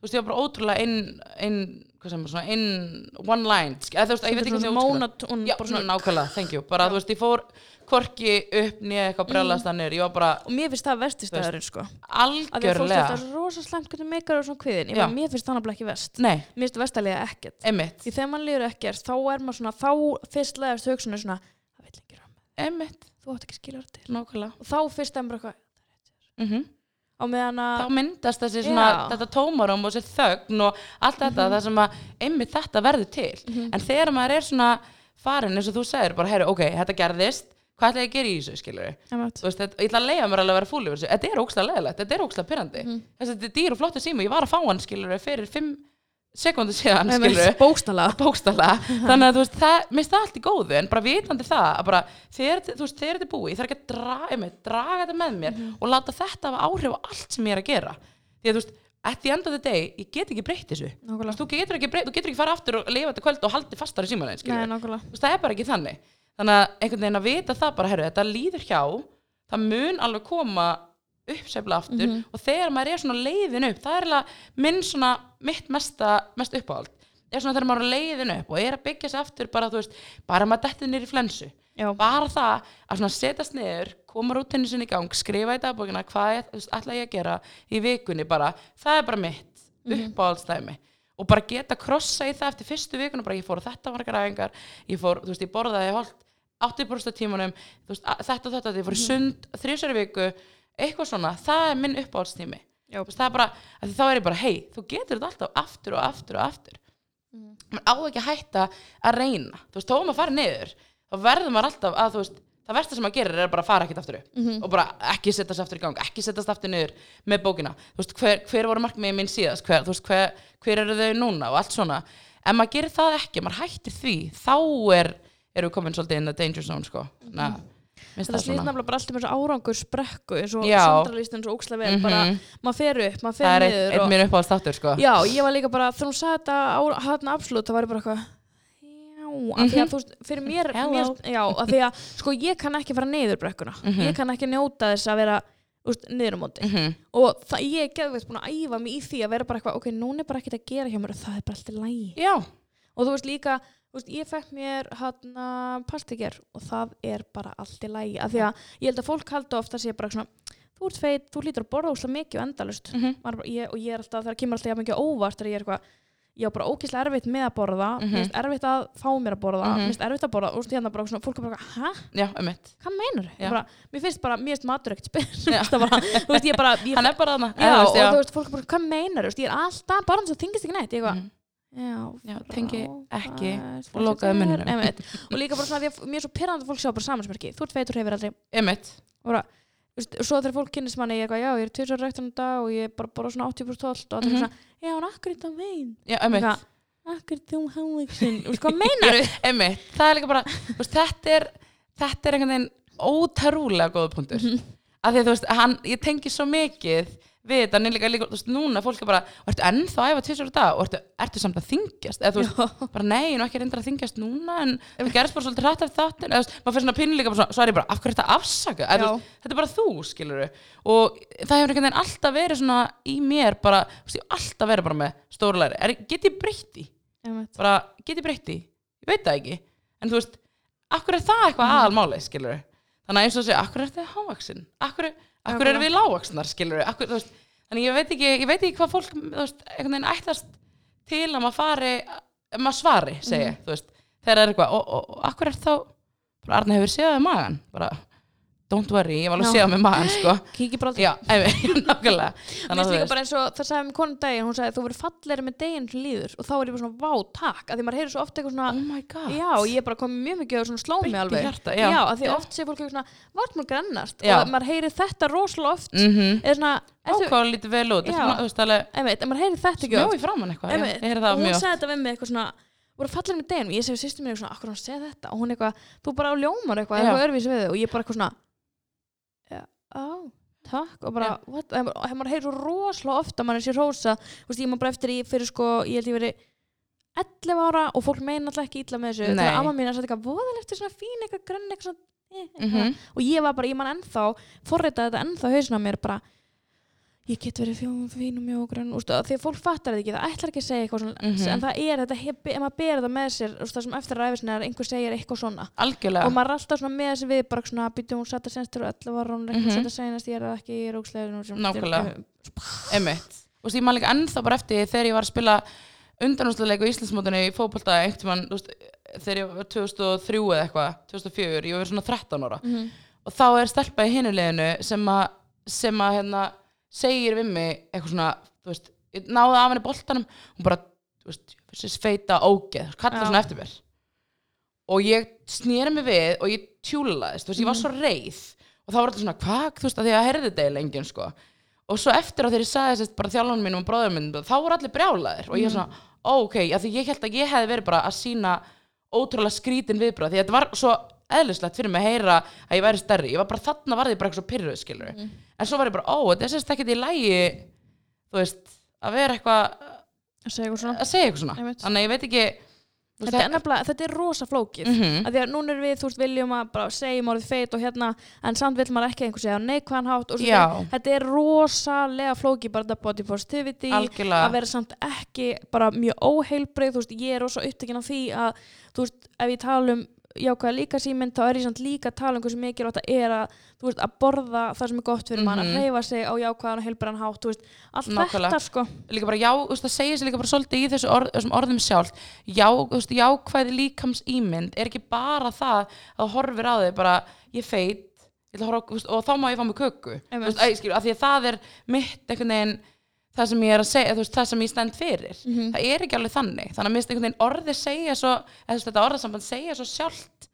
þú veist, ég var bara ótrúlega inn, inn hvað sem er svona, inn one line, eða þú veist, ég veit ekki hvað ég útskýra. Já, bara svona nákvæmlega, thank you, bara, þú veist, ég fór hvorki upp nýja eitthvað brjálast mm. ég var bara og mér finnst það vestistæðurinn sko. Að því að fólk algjörlega. þetta er rosa slæmt hvernig meikar og svona kviðin ég Já. bara, mér finnst það nefnilega ekki vest. Nei, mér finnst vestalega ekkert. Einmitt, því þegar mann líður ekkert þá er maður svona þá fyrst leðast hugsunni svona það vil ekki ráma, þú átt ekki það til. Nákvæmlega. Og þá fyrst er bara eitthvað mm meðan þá myndast þessi svona, þetta tómarum og þessi þögn og allt þetta, það sem að einmitt þetta verður til, Mhm. en þegar maður er svona farin eins og þú segir, bara heyru, ok, þetta gerðist. Hvað ætla ég að gera í þessu, skilur veist, þetta, ég ætla að leiða mér alveg að vera fúl yfir þessu. Þetta er ógslag leðilegt, þetta er ógslag pyrrandi Mhm. þess að þetta er dýr og flottu síma, ég var að fá hann, skilur fyrir fimm sekundu síðan, bókstala þannig að þú veist það, mér finnst það allt í góðu, en bara vitandi það að bara, þegar, þetta- er búið ég þarf ekki að draga, einmitt, draga þetta með mér Mhm. og láta þetta áhrif á allt sem ég er að gera. Því að þú veist, at the end of the day ég get ekki breytt þessu. Veist, þú getur ekki, breytt, þú getur ekki fara aftur og lifa þetta kvöld og haldi fastar í veist, það er bara ekki þannig. Þannig að einhvern veginn að vita það bara, herru, þetta líður hjá það mun alveg koma uppsefla aftur Mhm. og þegar maður er svona leiðin upp það er alveg minn svona mitt mesta, mest uppáhald er svona þegar maður er leiðin upp og er að byggja sig aftur bara, þú veist, bara maður niður í flensu Já. bara það að svona setjast niður koma rútinu sinni í gang, skrifa í dagbókina hvað þú veist, ætla ég að gera í vikunni bara, það er bara mitt uppáhaldstæmi og bara geta krossa í það eftir fyrstu vikuna bara ég fór þetta margar æfingar ég fór, þú veist, ég borðaði hálft 80% tímanum, þú veist, þetta og þetta ég fór í sund þrísari viku eitthvað svona, það er minn uppáhaldstími. Það er bara, að þá er ég bara hei, þú getur þetta alltaf aftur og aftur og aftur. Mhm. maður á ekki að hætta að reyna. Þú veist, þó að fari niður þá verður maður alltaf að, þú veist, það versta sem maður gerir er bara að fara ekkert aftur upp. Mhm. og bara ekki setjast aftur í gang, ekki setjast aftur niður með bókina, þú veist, hver, hver voru markmiðið mín síðast, hver, þú veist, hver, hver eru þau núna og allt svona, en maður gerir það ekki maður hættir því, þá er erum við komin svolítið in the danger zone, sko. Na, minnst þetta það svona nefnilega bara allt um þessu árangur sprekku eins og Já. Sandra líst eins og óksla vel bara, Mhm. maður fer upp, maður það fer er eitt, niður og, mér uppáhalds þáttur, sko já, ég var líka bara, þegar hún sagði þetta á hann absolutt, það var bara eitthvað já, því að þú veist, fyrir mér, Mhm. Mér já, því að, sko, ég kann ekki fara niður brekkuna, Mhm. ég kann ekki njóta þess að vera, niður á móti Mhm. og það, ég er geðveikt búin að æfa mig í því að vera bara eitthvað, ok, núna er bara ekkert að gera hjá mér og það er bara alltaf lægi já, og þú veist líka, veist, ég fekk mér hann pastiker og það er bara allt í lægi, af því að ég held að fólk haldi ofta að sé bara svona þú ert feit, þú lítur að borða úslega mikið og endalust Mhm. Bara, ég, og ég er alltaf, það kemur alltaf jafn mikið óvart þegar ég er eitthvað, ég á bara ókýrslega erfitt með að borða, Mhm. mér finnst erfitt að fá mér að borða, Mhm. mér finnst erfitt að borða og hérna bara svona, fólk er bara, hæ, já, um mitt hvað meinar bara, mér finnst bara, mér finnst matur ekkert spil Já. það bara, þú veist, ég bara ég, hann er bara þarna já, eða, og þú veist, þú veist, fólk er bara, hvað meinar, veist, ég er alltaf bara Mhm. Já, tengi ekki og er, einmitt. og líka bara svona því að mér er svo pyrrandi að fólk sjá bara samansmerki þú ert feitur hefur aldrei um mitt og svo þegar fólk kynnist manni ég er eitthvað, já, ég er tvisar ræktan í dag og ég er bara, bara svona 80% tólt og það Mhm. er svona, já, en akkur þetta megin já, mitt Eitthvað, akkur þú og hvað meinar þú? Einmitt, það er líka bara þetta er þetta er einhvern veginn ótrúlega góða punktur Mhm. af því að þú veist, hann, ég tengi svo mikið við þetta, en líka, líka, þú veist, núna fólk er bara, ertu ennþá að æfa tvisar í dag? Og ertu, ertu samt að þingjast, eða þú veist bara nei, nú ekki reyndir að þingjast núna en við gerist bara svolítið hrætt af þáttin eða þú veist, maður fyrir svona pinni líka bara svona, svo er ég bara, af hverju er þetta afsaka, eða, þú veist, þetta er bara þú, skilur og það hefur einhvern veginn alltaf verið svona í mér bara, þú veist, ég hef alltaf verið bara með stórulæri, get ég breytti bara, get ég breytti ég veit það ekki, en þú veist akkur er það eitthvað Mhm. aðalmáli, skilur þannig að eins og segja, akkur er þetta hávaksin akkur, akkur eru við lágvaksnar, skilur akkur, veist, þannig ég veit ekki ég veit ekki hvað fólk, veist, einhvern veginn ætlast til að maður fari maður svari, segi, Mhm. ég, þú veist þegar það er eitthvað, og, og, og akkur er þá? Bara Arna hefur séð með magan bara, don't worry, ég var alveg Já. séð með magan, sko. Kíkir bara já, nákvæmlega. Mér þannig finnst að þú líka veist, bara eins og það sagði með konum daginn, hún sagði þú verður fallegri með daginn líður. Og þá er ég bara svona vá, takk, að því maður heyrir svo oft eitthvað svona oh my god. Já, ég er bara komið mjög mikið og svona sló mig alveg. hjarta, já. að því Já. oft sé fólk eitthvað svona, vart maður grannast. Já. og maður heyrir þetta rosalega oft. Mhm, eða svona, ákváða lítið vel út, Já. Maður heyrir þetta ekki oft. já, og hún sagði þetta voru fallegri með daginn? Og ég segi sýstum mér eitthvað akkur hann segja þetta? Og hún eitthvað, þú bara á ljómar eitthvað, Já. eitthvað örvísi við þig. Og ég bara eitthvað svona á, takk og bara, what, það maður- heyrir svo rosalega ofta maður er sér rósa, þú veist, ég maður bara eftir í fyrir sko, ég held ég verið 11 ára og fólk meina alltaf ekki illa með þessu Nei. þegar amma mín er að setja eitthvað voðalegt svona fín eitthvað grönn eitthvað svona eh, eitthvað. Mhm. og ég var bara, ég man ennþá forritaði þetta ennþá hausna á mér bara ég get verið fjó, fín og mjög grönn úst, því að fólk fattar þetta ekki, það ætlar ekki að segja eitthvað svona Mhm. en það er þetta, ef maður ber það með sér það sem eftir ræfisna er einhver segir eitthvað svona algjörlega og maður er alltaf svona með þessi við bara svona býtum hún satt að senst til 11 ára hún er ekki Mhm. satt að senast ég er það ekki, ég er ógslega Nákvæmlega. einmitt og því maður líka ennþá bara eftir þegar ég var að spila undanúsleik á Íslandsmótinu í fótbolta einhvern mann, þú veist, þegar ég var 2003 eða eitthvað, 2004, ég var svona 13 ára Mhm. og þá er stelpa í hinuleginu að að segir við mig eitthvað svona, þú veist ég náði af henni boltanum, hún bara þú veist, þessi feita ógeð, kallar Já. svona eftir mér. Og ég snýri mig við og ég tjúlaðist, þú veist, ég var svo reið. Og þá var þetta svona, hvað, þú veist, að því að herði þetta eiginlega enginn, sko. Og svo eftir á þegar ég sagði þess bara þjálfanum mínum og bróðum mínum, þá voru allir brjálaðir. Og ég er svona, ó, ok, af því ég held að ég hefði verið bara að sína ótrúlega skrítin viðbröð, því þetta var svo eðlislegt fyrir mig að heyra að ég væri stærri. Ég var bara, þarna var ég bara eitthvað pyrruð, skilur en svo var ég bara, ó, þetta er sérst ekkert í lægi þú veist, að vera eitthvað að segja eitthvað svona. Að segja eitthvað svona, þannig að ég veit ekki þetta er, nefnilega, þetta er rosa flókið. Mm að því að núna er við, þú veist, viljum að bara segjum orðið feit og hérna, en samt vill maður ekki einhver segja á neikvæðan hátt og svo Já. þetta er rosalega flókið bara þetta body positivity Algjörlega. að vera samt ekki bara mjög óheilbrið, þú veist, ég er rosa upptekinn af því að, þú veist, ef ég tala um jákvæða líka símynd, þá er ég samt líka að tala um hversu mikilvægt það er að, veist, að borða það sem er gott fyrir mann, að Mhm. hreyfa sig á jákvæðan og heilbrðan hátt, veist, allt Nákvæmlega. þetta, sko líka bara já, veist, það segir sér líka bara svolítið í þessu orð, þessum orðum sjálf já, jákvæði líkams ímynd er ekki bara það að horfir á þig bara, ég feit og þá má ég fá mig köku að, að það er mitt einhvern veginn það sem ég er að segja, þú veist, það sem ég stend fyrir. Mhm. það er ekki alveg þannig. Þannig að minnst einhvern veginn orði segja svo eða þú veist, þetta orðasamband segja svo sjálft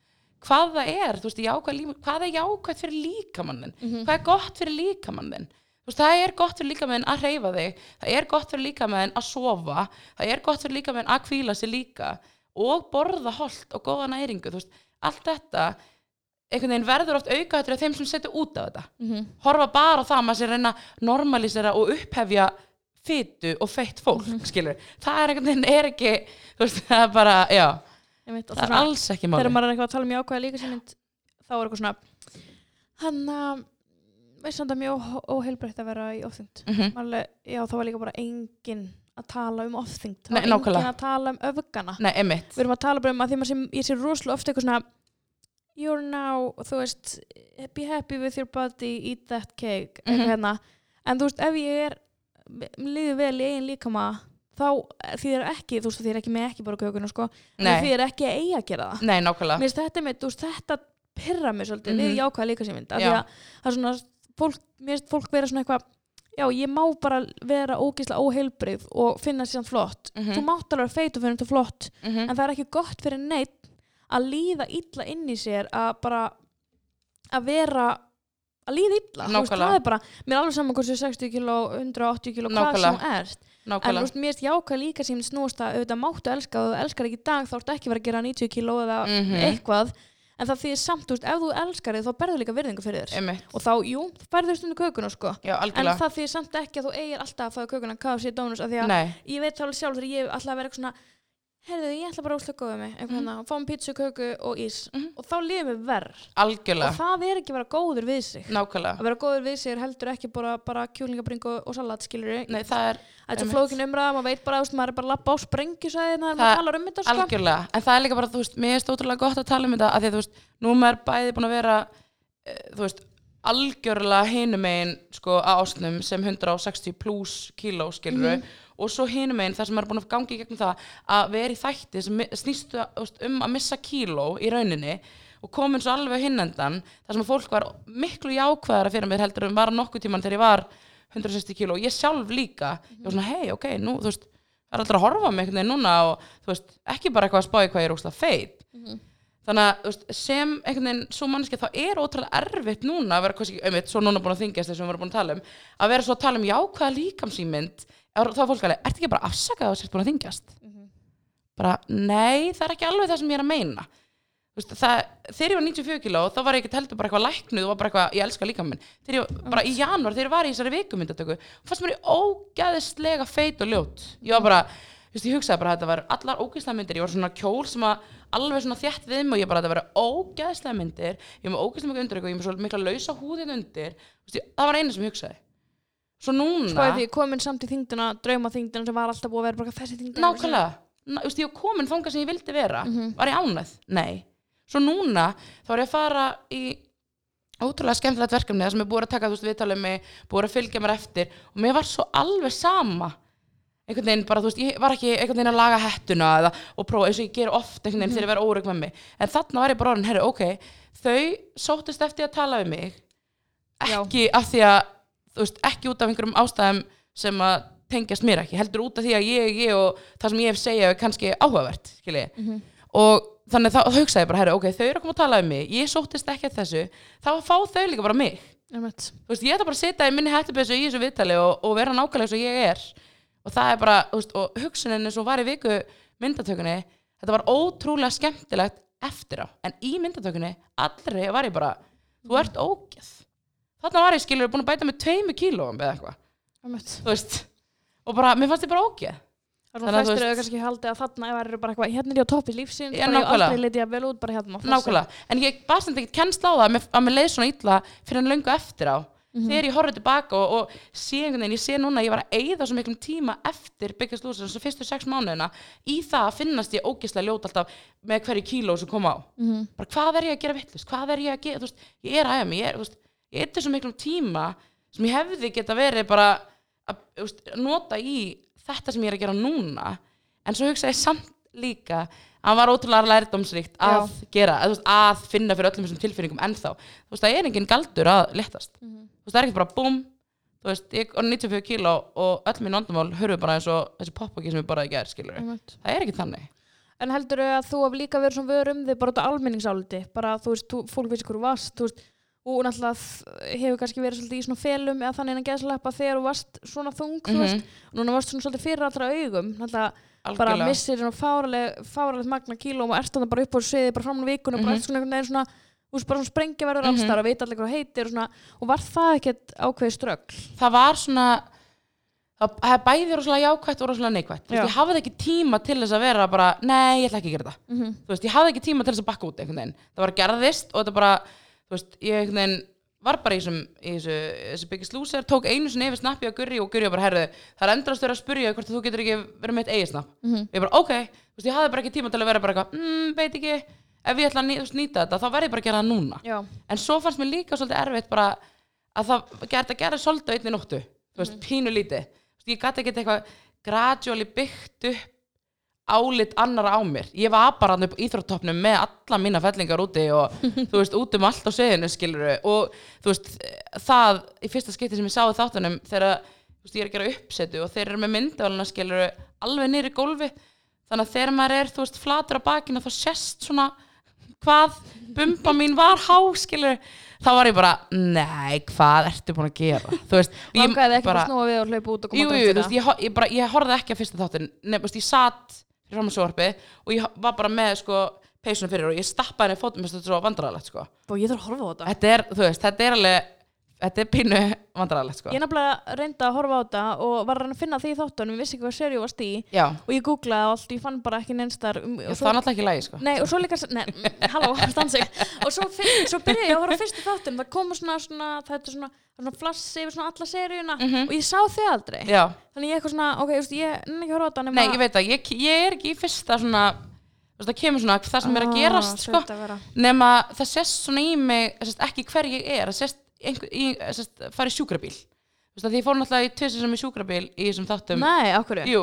hvað það er, þú veist, jákvæð hvað er jákvæð fyrir líkamannin Mhm. hvað er gott fyrir líkamannin þú veist, það er gott fyrir líkamannin að hreyfa þig. Það er gott fyrir líkamannin að sofa. Það er gott fyrir líkamannin að hvíla sig líka. Og borða holt og góða næringu, þú veist, allt þetta einhvern veginn verður oft aukaðtur af þeim sem setja út af þetta. Mhm. horfa bara á það að maður sé reyna að normalísera og upphefja fytu og feitt fólk, Mhm. skilur það er einhvern veginn, er ekki þú veist, það er bara, já, og það er alls ekki máli þegar maður er eitthvað að tala um jákvæða líka símynd þá er eitthvað svona hann að veist samt að mjög ó- óheilbreytt að vera í ofþyngd Mhm. Alveg, já þá var líka bara enginn að tala um ofþyngd þá var enginn að tala um öfgana. Við erum að tala bara um að því sem ég sé rosalega ofta eitthvað svona you're now, þú veist be happy with your body, eat that cake Mhm. hérna. En þú veist ef ég er líður vel í eigin líkama þá þýðir ekki, þú veist þýðir ekki með ekki bara kökuna sko, þýðir ekki að eiga að gera það Nei, nákvæmlega mér finnst þetta með, þú veist, þetta pyrra mig svolítið Mhm. við jákvæða líka sem mynd af því að það er svona, fólk, mér finnst fólk vera svona eitthvað já, ég má bara vera ógeðslega óheilbrið og finna sér flott Mhm. þú mátt alveg feit og finna þetta flott Mhm. en það er ekki gott fyrir neitt að líða illa inn í sér að bara að vera að líða illa, þú veist, það er bara mér er alveg saman hversu 60 kg, 180 kg hvað sem þú ert. En þú veist, mér finnst jákvæð líka sem snúast að auðvitað máttu elska og þú elskar ekki í dag þá ertu ekki verið að gera 90 kg eða Mhm. eitthvað. En það því samt, þú veist, ef þú elskar þig þá berðu líka virðingu fyrir þér. Emitt og þá, jú, þú berður stundu kökuna sko. Já, en það því samt ekki að þú eigir alltaf að fáið kökuna KFC Donuts af því að Nei, ég veit það alveg sjálf þegar ég að vera eitthvað svona heyrðu, ég ætla bara að úslega góða mig eitthvað mm. fá mér pítsu, köku og ís. Mhm. og þá líður mér verð algjörlega. Og það er ekki að vera góður við sig. Nákvæmlega. Að vera góður við sig er heldur ekki bara, bara kjúlingabringu og salat skilur Nei, það er er svo flókin umræða, maður veit bara veist, maður er bara að lappa á sprengjusæðina þegar Það- maður talar um þetta sko. algjörlega. En það er líka bara, þú veist, mér er stótrúlega gott að tala um þetta að því að, þú veist, nú er maður bæði búin að vera eh, þú veist, algjörlega hinum megin sko að ásnum sem 160 pluss kíló skilur og svo hinum megin þar sem er búin að gangi gegnum það að vera í þætti sem mi- snýst þú veist, um að missa kíló í rauninni og komin svo alveg hinnendan þar sem að fólk var miklu jákvæðara fyrir mér heldur en var nokkuð tíman þegar ég var 160 kíló. Og ég sjálf líka ég var svona hei ok, nú þú veist það er alltaf að horfa mig einhvern veginn núna og þú veist, ekki bara eitthvað að spá í hvað ég er óslega feit. Þannig að veist, sem einhvern veginn svo mannskja þá er ótrúlega erfitt núna að vera kannski, einmitt, svo núna búin að þingjast þessum við vorum búin að tala um, að vera svo að tala um jákvæða líkamsýmynd, þá er fólk alveg ertu ekki bara afsakað að þú sért búin að þingjast bara, nei, það er ekki alveg það sem ég er að meina. Veist, það, þegar ég var 94 kíló þá var ég ekki heldur bara eitthvað læknuð og var bara eitthvað, ég elska líka minn þegar ég, bara í janúar, þegar ég var í þessari vikumyndatöku fannst mér ég ógæðislega feit og ljót. Ég var bara, veist, ég hugsaði bara að þetta var allar ógæðislega myndir, ég var svona kjól sem að alveg svona þétt við mig og ég bara þetta var ógæðislega myndir, ég var með ógæðislega svo svo núna? Sko því ég komin samt í þingdina, drauma þingdina sem var alltaf búið að vera bara þessi þingdina nákvæmlega, Ná, þú veist, ég komin þangað sem ég vildi vera. Mhm. var ég ánæð? Nei. Svo núna þá er ég að fara í ótrúlega skemmtilegt verkefni það sem er búið að taka þú veist viðtalið mig búið að fylgja mér eftir. Og mér var svo alveg sama. Einhvern veginn bara þú veist ég var ekki einhvern veginn að laga hettuna eða, og prófa eins og ég ger oft einhvern veginn þegar ég verð órygg með mig. En þarna var ég bara orðin, herri, ok þau sóttist eftir að tala við mig Já. ekki af því að veist, ekki út af einhverjum ástæðum sem að tengjast mér ekki, heldur út af því að ég, ég og það sem ég hef segja er kannski áhugavert, skilji. Mhm. og þannig þá, hugsaði ég bara, herri, ok, þau eru að koma að tala um mig, ég sóttist ekki að þessu. Þá fá þau líka bara mig. Veist, ég ætla bara að sitja í minni hættubessu í þessu viðtali og, og vera nákvæmlega eins og ég er. Og það er bara, veist, og hugsunin eins og var í viku myndatökunni þetta var ótrúlega skemmtilegt eftir á, en í myndatökunni allri var ég bara, þú ert ógeð þarna var ég skilur búin að bæta með tveimu kílóum eða eitthvað, Einmitt. þú veist og bara, mér fannst ég bara ógeð er Þannig að þú veist- að kannski haldi að þarna eru bara eitthvað, hérna er ég á toppi lífsins, ég nákvæmlega. aldrei leiti ég vel út bara hérna. nákvæmlega, en ég bara sem ekkert kennst á það að mér- að mér leið svona illa fyrir en löngu eftir á þegar ég horfði tilbaka og, og sé einhvern veginn, ég sé núna að ég var að eyða svo miklum tíma eftir Biggest Loser þessu fyrstu sex mánuðina í það að finnast ég ógeðslega ljót alltaf með hverju kíló sem kom á Mhm. bara hvað er ég að gera vittlust, hvað er ég að gera ég veist, eyði svo miklum tíma sem ég hefði geta verið bara að veist, nota í þetta sem ég er að gera núna. En svo hugsa ég samt líka að hann var ótrúlega lærdómsríkt að gera, að, veist, að finna fyrir öllum þessum tilfinningum ennþá, þú veist, það er engin galdur að letast, Mhm. þú veist, það er ekki bara búm, þú veist, ég er 94 kíló og öll mín vandamál hörfu bara eins og þessi poppaki sem ég bara ekki er, skilur Einmitt. það er ekki þannig, En heldur að þú hef líka verið svona vör um þig bara út af almenningsáliti, bara þú veist, þú, fólk vissi hverju varst, þú veist, og náttúrulega hefur kannski verið svolítið í svona felum eða þannig en að geðsleppa þegar þú varst svona þung, Mhm. veist, og núna varst svona svolítið fyrir allra augum, náttúrulega bara missir svona fáraleg, fáraleg magna kílóm og ert þannig bara upp á sviði, bara fram á vikunum, bara Mhm. svona einhvern veginn svona, þú veist, bara svona sprengja verður Mhm. allstar og veit allir hvað heitir og svona, og var það ekkert ákveðið ströggl? það var svona það er bæði rosalega jákvætt og rosalega neikvætt Þú Já. ég hafði ekki tíma til þess að vera bara nei, ég ætla ekki að gera það Mm -hmm. veist, ég hafði ekki tíma til þess að bakka út einhvern veginn það var gerðist og þetta bara þú veist, ég var bara í þessu, þessu byggist lúser tók einu sinni yfir snappi á Gurri og Gurri var bara herðu, það er endrast verið að spurja hvort þú getur ekki verið með eitt eigið snapp Mhm. ég bara, ok, þú veist, ég hafði bara ekki tíma til að vera bara eitthvað, mm, veit ekki ef ég ætla að ný, þú veist, nýta þetta, þá verð ég bara að gera það núna. Já, en svo fannst mér líka svolítið erfitt bara að það gerði að gera svolítið á einni nóttu þú veist, pínu lítið. Þú veist, ég gæti ekki eitthvað gradually byggt upp álit annara á mér. Ég var bara hann upp á íþróttopnum með alla mína fellingar úti og þú veist, út um allt á sveðinu skilur og þú veist, það í fyrsta skipti sem ég sáði þáttunum þegar þú veist, ég er að gera uppsetu og þeir eru með myndavæluna skilur alveg í gólfi þannig að þegar maður er, þú veist, flatur á bakinu þá sést svona hvað bumba mín var há skilur þá var ég bara, nei, hvað ertu búin að gera? Þú veist, ég bara að snúa við og hlaupa út og koma jú, jú, veist, ég, ég, bara, ég horfði ekki að fyrsta þú veist, ég satt fyrir fram á sjóarpi og ég var bara með, sko, peysuna fyrir og ég stappaði henni fótum, þetta er svo vandræðalegt, sko. Og ég þarf að horfa á þetta. Þetta er, þú veist, þetta er alveg þetta er pínu vandræðalegt, sko. Ég nefnilega reyndi að horfa á þetta og var að finna því í þáttunum, ég vissi ekki hvað serið varst í. Já, og ég googlaði allt, ég fann bara ekki neinstar um, já það er náttúrulega ekki lægi, sko. Nei, og svo líka, nei, mm, halló, stansig og svo, finn, svo byrjaði ég að horfa á fyrstu þáttum það komu svona, svona, þetta svona, svona flassi yfir svona alla seríuna. Mhm. og ég sá þau aldrei. Já, þannig ég eitthvað svona, ok, veist, ég nenni ekki að horfa á þetta nema nei, ég veit að ég, ég er ekki í fyrsta svona það kemur svona það sem er að Ah, gerast, sko. að vera. nema það sést svona í mig sést, ekki hver ég er, það sést einhver, í, sést, fara í sjúkrabíl. Þú veist að því ég fór náttúrulega í tvisar sem í sjúkrabíl í þessum þáttum. Nei, okkur Jú,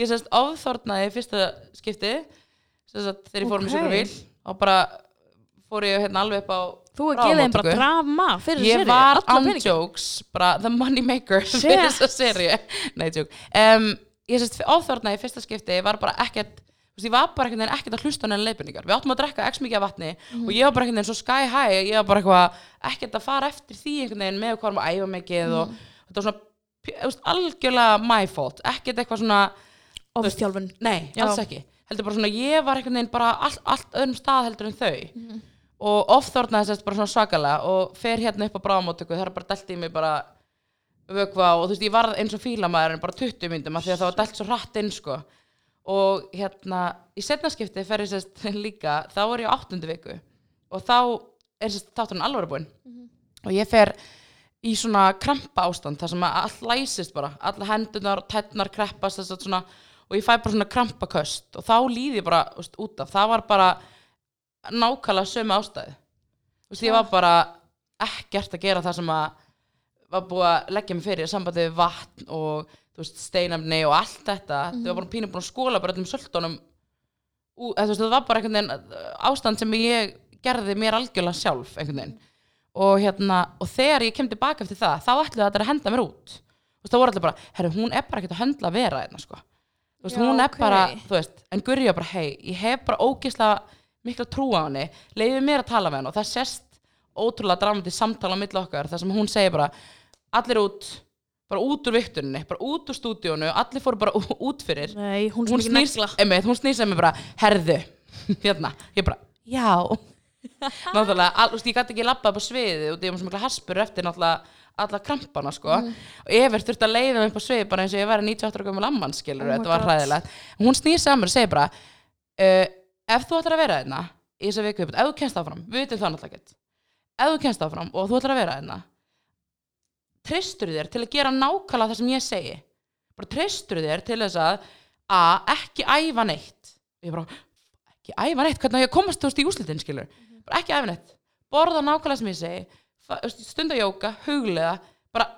ég sérst áþórnaði fyrsta skipti sérst þegar ég fórum Ok. í sjúkrabíl og bara fór ég hérna alveg upp á Þú er geðið einn bara drama fyrir Ég seríu, var alla on peninga. jokes, bara the money maker fyrir þessa seríu. Nei, joke. Um, Ég sérst áþórnaði fyrsta skipti, ég var bara ekkert veist, ég var bara einhvern veginn ekkert að hlusta henni leifinningar við áttum að drekka x mikið af vatni Mhm. og ég var bara einhvern veginn svo sky high ég var bara eitthvað ekkert að fara eftir því einhvern veginn með hvað erum að æfa mikið og Mhm. þetta var svona þú veist, algjörlega my fault ekkert eitthvað svona Ofþjálfun Nei, Já. alls ekki. heldur bara svona ég var einhvern veginn bara all, allt öðrum stað heldur en þau Mhm. og ofþórnaði sérst bara svona svakalega og fer hérna upp á bráðamótöku það er bara dælt í mig bara vökva og þú veist ég var eins og fílamaður en bara 20 myndum af því að það var dælt svo hratt inn sko og hérna í setnaskipti fer ég sérst líka þá var ég á áttundu viku. Og þá er sérst þátturinn alveg búinn. Og ég fer í svona krampa ástand þar sem allt læsist bara. Alla hendunar og tætnar kreppast svona og ég fæ bara svona krampaköst. Og þá líði ég bara úst, út af. Það var bara nákvæmlega sömu ástæði þú veist ég var bara ekkert að gera það sem að var búið að leggja mig fyrir sambandi við vatn og veist steinamni og allt þetta þau var bara pínu búin að skóla bara öllum veist, það var bara einhvern veginn uh, ástand sem ég gerði mér algjörlega sjálf einhvern veginn. Og hérna og þegar ég kem tilbaka eftir það þá ætluðu þetta að henda mér út. Það voru allir bara, herru hún er bara ekkert að höndla að vera hérna sko. Já, hún er ok. bara, þú veist en Gurja bara hei, ég hef bara ógislega mikla trú á henni, leiði mér að tala með henni og það sést ótrúlega dramatið samtala á milli okkar þar sem hún segir bara allir út, bara út úr viktuninni bara út úr stúdíónu, allir fóru bara út fyrir. Nei, hún, hún sem mér bara herðu, hérna, ég bara já. Náttúrulega, all, veist, ég gæti ekki labbað upp á sviði og ég var svo mikla haspur eftir náttúrulega alla krampana sko. Og Evert þurfti að leiða mig upp á sviði bara eins og ég væri 98 ára gömul amman skilur Oh þetta var hræðilegt. Hún snýr saman og segir bara uh, ef þú ætlar að vera hérna í þessa viku ef þú kennst áfram, við veitum það náttúrulega ef þú kennst áfram og þú ætlar að vera hérna treystur þér til að gera nákvæmlega það sem ég segi? Bara treystur þér til þess að a, ekki æfa neitt? Ég bara, ekki æfa neitt? Hvernig ég að komast þú veist í úslitin skilur bara ekki æfa neitt, borða nákvæmlega sem ég segi. Stunda jóka, huglega bara,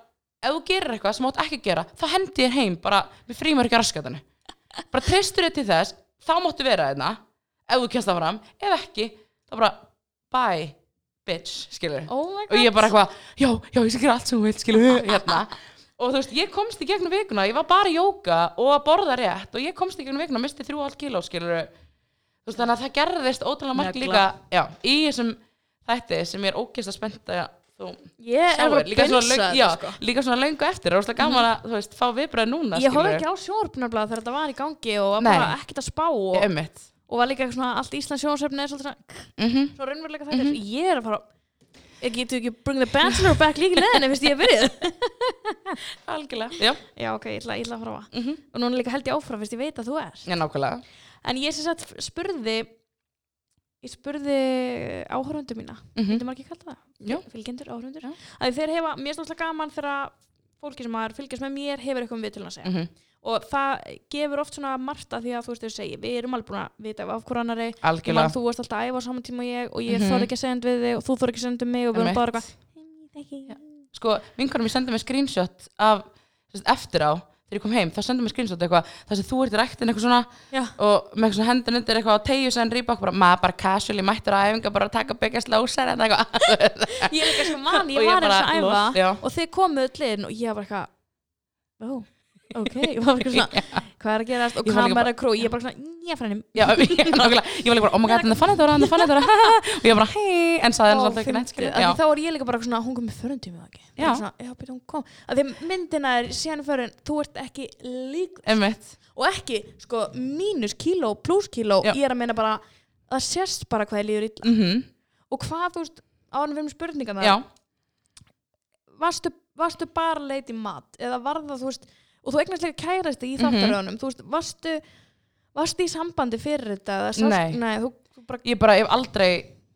ef þú gerir eitthvað sem átt ekki að gera, þá hendi þér heim bara, við frýmur ekki raskatanu bara treystur þér til þess, þá máttu vera hérna. Ef þú kemst það fram, ef ekki þá bara, bye bitch, skilur Oh og ég bara eitthvað, já, já, ég skal gera allt sem þú vilt skilur, hérna. Og þú veist, ég komst í gegnum vikuna, ég var bara í jóka og að borða rétt og ég komst í gegnum vikuna misti þrjú og hálft kíló, skilur þú veist, þannig að það gerðist ótrúlega margt líka já, í þessum þætti sem ég er ógist að spenta þú bara sjáir, líka svona, löng, já, sko. líka svona löngu eftir, það er óslega gaman að, þú veist, fá viðbröð núna, Ég horfði ekki á sjónvarpnafla þegar þetta var í gangi og var bara ekkert að spá og. Og var líka eitthvað svona allt Íslands sjónvarpni er svolítið svona, Mm svo raunveruleika þættir. Ég er að fara Ég getur ekki bring the bachelor back líka neðinni fyrst ég er byrjuð Algjörlega. Já, Já ok, ég ætla, ég ætla að fara að mm -hmm. og núna líka held ég áfram fyrst ég veit að þú er já, nákvæmlega. En ég sem sagt spurði ég spurði áhörundu mína. Mm myndi maður ekki kalla það? Fylgjendur, áhörundur Já. að þeir hefa, mér er stóðslega gaman þegar fólki sem fylgjast með mér hefur eitthvað um við til að segja. Mm og það gefur oft svona margt að því að þú veist þau segja við erum alveg búin að vita af hver annari ég man Algjörlega. þú varst alltaf að æfa á saman tíma og ég og ég Mhm. þór ekki að neitt við þig og þú þór ekki að við mig og við erum bara eitthvað sko, vinkarum ég sendi mér screenshot af, sérst, eftir á þegar ég kom heim, þá sendi mér screenshot eitthvað þar sem þú ert í ræktin eitthvað svona Já. og með eitthvað svona hendun undir eitthvað á tegju sem rýpa bara, maður bara casually mættur að æfinga bara að taka byggja slósar eða eitthvað. Ég er líka sko mann, ég Og var eins að æfa og þið komuð öll inn og ég var eitthvað ó, ok, ég var eitthvað svona hvað er að gerast? Og kamera krú, ég er bara svona nýja frænum ég, var líka bara, oh my god, það fann þetta það fann þetta og ég var bara, hei, en saði svolítið ekki. Já, þá er ég líka bara svona, hún kom með förundtími það ekki? Já. Bara svona, já, byrja, hún kom. Að því myndina er síðan förun, þú ert ekki lík emmitt og ekki, sko, mínus kíló pluss kíló, ég er að meina bara það sést bara hvað ég líður illa. Mm og hvað, þú veist, erum spurningan Já, varstu, varstu bara í mat? Eða var það, þú veist, og þú eignast líka kærast í Mhm. þáttaröðunum, þú veist, varstu varstu í sambandi fyrir þetta sást, Nei. nei þú, þú bara ég bara, ég hef aldrei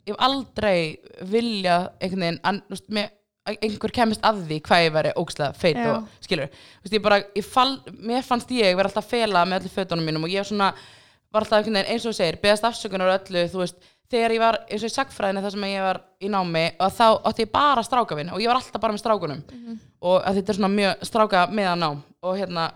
ég hef aldrei vilja einhvern veginn, einhver kemist að því hvað ég veri ógslag feit Já. og skilur, þú veist, ég bara ég fall, mér fannst ég vera alltaf að fela með öllu fötunum mínum og ég svona var alltaf einhvern veginn eins og segir, beðast afsökunar öllu, þú veist, þegar ég var eins og í sagfræðinu þar sem ég var í námi og þá átti ég bara strákavinn og ég var alltaf bara með strákunum. Og að þetta er svona mjög stráka meðan nám og hérna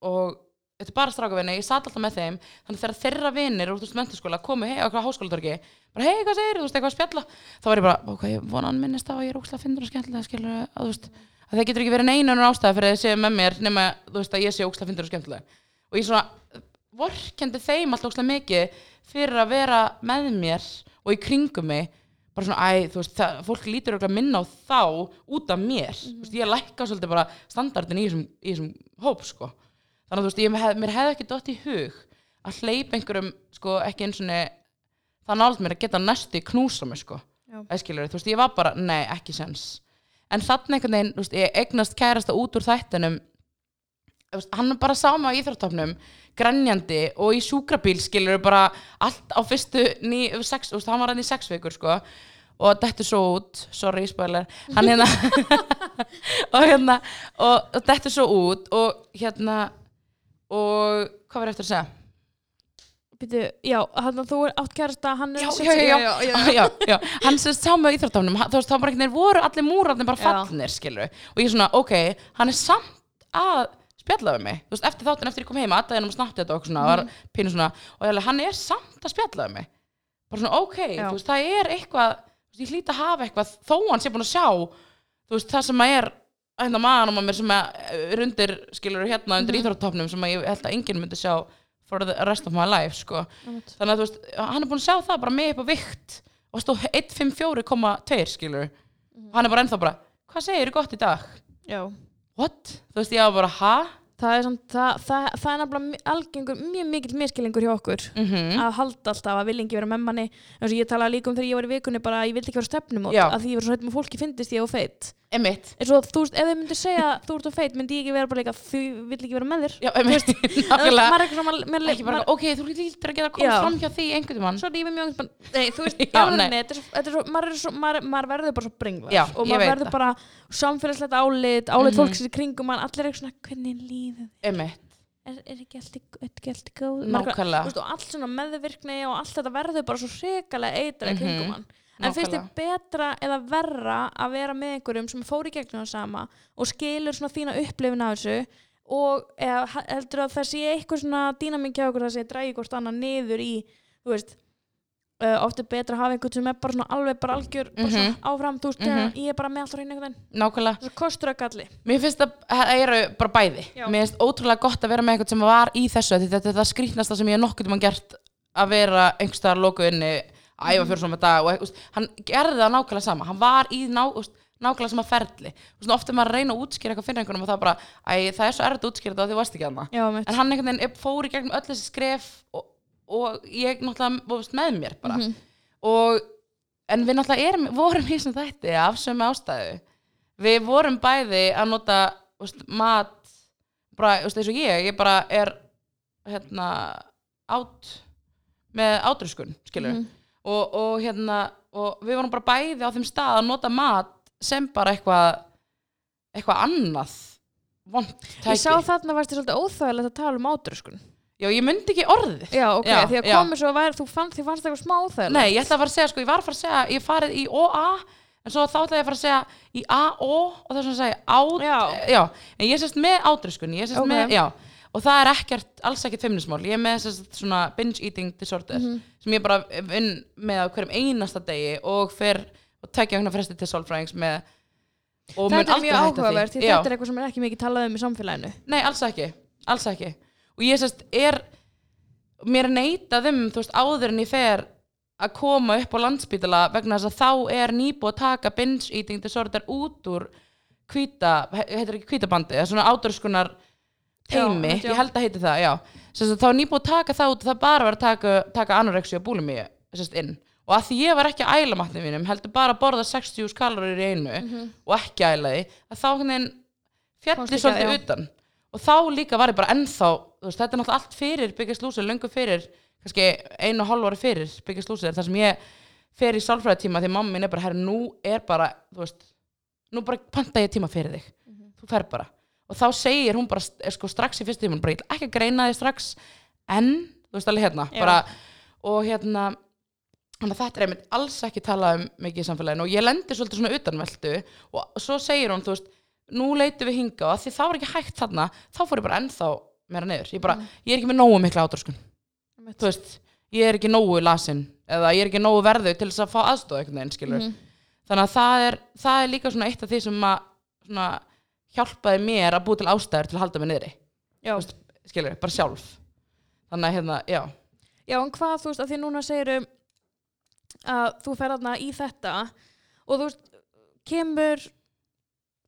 og þetta er bara strákavinni, ég satt alltaf með þeim. Þannig þegar þeirra vinnir úr mentaskóla komu hei á háskólatorki bara hei hvað segir þú veist eitthvað að spjalla? Þá var ég bara ok, ég vona hann minnist að ég er úkslega fyndur og skemmtilega skilur að þú veist að það getur ekki verið neina ástæða fyrir að þið séu með mér nema þú veist að ég sé úkslega fyndur og skemmtilega og ég svona vorkendi þeim alltaf úkslega mikið fyrir að vera með mér og í kringum mig bara svona, æ, þú veist, það, fólk lítur örugglega minna á þá út af mér. Þú veist, ég lækka svolítið bara standardin í þessum, í þessum hóp, sko. Þannig að þú veist, ég hef, mér hefði ekki dott í hug að hleypa einhverjum sko ekki eins og það nált mér að geta næstu knúsa mig sko. Æskilur, þú veist, ég var bara, nei, ekki sens. En þannig einhvern veginn, þú veist, ég eignast kærasta út úr þættinum hann er bara mig á íþróttofnum grenjandi og í sjúkrabíl skilur bara allt á fyrstu ný, sex, veist, hann var hann í sex vikur sko og þetta svo út, sorry spoiler hann hérna og hérna og, og þetta svo út og hérna og hvað var ég eftir að segja? Býtu, já, hann þú er átt kærasta hann er já, já, já, já, já, já, já. hann sem sá á íþróttafnum þá bara einhvern veginn voru allir múrarnir bara fallnir, skilur og ég svona, ok, hann er samt að spjalla við mig, þú veist, eftir þáttin eftir ég kom heim aðdæðinum og snabbt þetta og svona, var Mhm. pínu svona og ég alveg, hann er samt að spjalla við mig bara svona, ok, Já. þú veist, það er eitthvað þú veist, ég hlýt að hafa eitthvað, þó hann sé búin að sjá þú veist, það sem að er hérna maðanum á mér sem að er undir skilur hérna undir Mhm. íþróttopnum sem að ég held að enginn myndi sjá for the rest of my life, sko Einmitt. þannig að þú veist, hann er búin að sjá það bara með upp á vikt og stóð 154,2 skilur Mhm. hann er bara ennþá bara, hvað segir þú gott í dag já. what, þú veist, ég var bara, ha Það er, samt, það, það, það er nefnilega algengur, mjög mikill miskilingur hjá okkur. Mm að halda alltaf að vilja ekki vera með manni. Eins og ég talaði líka um þegar ég var í vikunni bara að ég vildi ekki vera stefnumót Já. að því ég var svo hætt með fólki finnist ég og feit emitt, eins og þú veist, ef þið myndir segja þú ert og feit myndi ég ekki vera bara líka þú vill ekki vera með þér. Já, emitt nákvæmlega, maður er maður, ekki bara, maður, ok, þú lítur að geta að koma fram hjá því einhvern tímann. Svo er ég mjög nei, þú veist, er svo, er svo, maður, er svo maður, maður verður bara svo bringlar Já, og maður verður bara samfélagslegt álit álit Mhm. fólksins í kringum mann, allir er eitthvað svona hvernig líður þér? emitt, er, er ekki allt í, er ekki allt í góð Maður er nákvæmlega. Þú veist, og allt svona meðvirkni og allt þetta verður bara svo en finnst þið betra eða verra að vera með einhverjum sem fór í gegnum það sama og skilur svona þína upplifin af þessu og eða, heldur að það sé eitthvað svona dýnamík hjá okkur það sé drægi hvort annað niður í þú veist uh, oft er betra að hafa einhvern sem er bara svona alveg bara algjör bara svona Mhm. áfram, þú veist, Mhm. ég er bara með alltaf hreinu einhvern veginn nákvæmlega þessu kostur að galli Mér finnst að það eru bara bæði Já. Mér finnst ótrúlega gott að vera með eitthvað sem var í þessu þetta er það skrýtnasta sem ég hef nokkuð mann gert að vera einhverstaðar loku inni að æfa fyrir svona dag og, úst, hann gerði það nákvæmlega sama. Hann var í ná, úst, nákvæmlega sama ferli. Úst, ofta er maður að reyna að útskýra eitthvað fyrir einhvernum og það bara, æ, það er svo erfitt að útskýra þetta og þið varst ekki Já, mitt en hann einhvern veginn fór í gegnum öll þessi skref og, og ég náttúrulega úst, með mér bara. Mhm. og en við náttúrulega erum, vorum í þessum þætti af sömu ástæðu. Við vorum bæði að nota úst, mat bara, eins og ég, ég bara er hérna át með átröskun, skilur Mhm. Og, og hérna og við vorum bara bæði á þeim stað að nota mat sem bara eitthvað eitthvað annað vond tæki Ég sá þarna varst þið svolítið óþægilegt að tala um átröskun já, ég myndi ekki orðið Já, ok, Já, því að já. komið svo að væri, þú fannst, þið fannst eitthvað smá óþægilegt Nei, ég ætla að fara að segja, sko, ég var að fara að segja, ég farið í OA, en svo þá ætla ég að fara að segja í AO og þess að segja át, Já. en ég sérst með átröskun, ég er sérst Ok. með, já, og það er ekkert, alls ekkert feimnismál, ég er með sérst svona binge eating disorder, Mhm. sem ég bara vinn með á hverjum einasta degi og fer og tekja hérna fresti til sálfræðings með, og mun Þetta er aldrei hætta því því. Já. þetta er eitthvað sem er ekki mikið talað um í samfélaginu Nei, alls ekki, alls ekki og ég sérst er mér er neitað um, þú veist, áður en ég fer að koma upp á landsbítala vegna þess að þá er nýbúið að taka binge eating disorder út úr hvíta, he- heitir ekki hvítabandi eða svona ádurskunar teimi, Já, ég held að heiti það, já. Sérst að þá er nýbúið að taka það út það bara var að taka, taka anorexi og sérst inn. Og að því ég var ekki að æla matnum mínum heldur bara að borða 60 kalorir í einu og ekki æla því að þá einhvern veginn Komst fjalli ekki að- svolítið já. utan. Og þá líka var ég bara ennþá veist, þetta er náttúrulega allt fyrir byggjast lúsir löngu fyrir, kannski einu og hálf ári fyrir byggjast lúsir, þar sem ég fer í sálfræðitíma því mamma mín er bara herri, nú er bara, þú veist nú bara panta ég tíma fyrir þig. Þú fer bara, og þá segir hún bara er sko strax í fyrstu tíma, bara ekki að greina þig strax, en þú veist alveg hérna, bara og hérna að þetta er einmitt alls ekki talað um mikið í samfélaginu. Og ég lendi svolítið svona utanveldu og svo segir hún, þú veist nú leitum við hinga og af því þá var ekki hægt þarna þá fór ég bara ennþá meira niður. Ég, bara, ég er ekki með nógu mikla átröskun. Þú veist, ég er ekki nógu lasin eða ég er ekki nógu verðu til þess að fá aðstóð einhvern veginn, skilur Mhm. þannig að það er, það er líka svona eitt af því sem að svona, hjálpaði mér að búa til ástæður til að halda mig niðri. Veist, skilur, bara sjálf. Þannig að hérna, já. Já en hvað þú veist að því núna segir að þú fer þarna í þetta og þú veist, kemur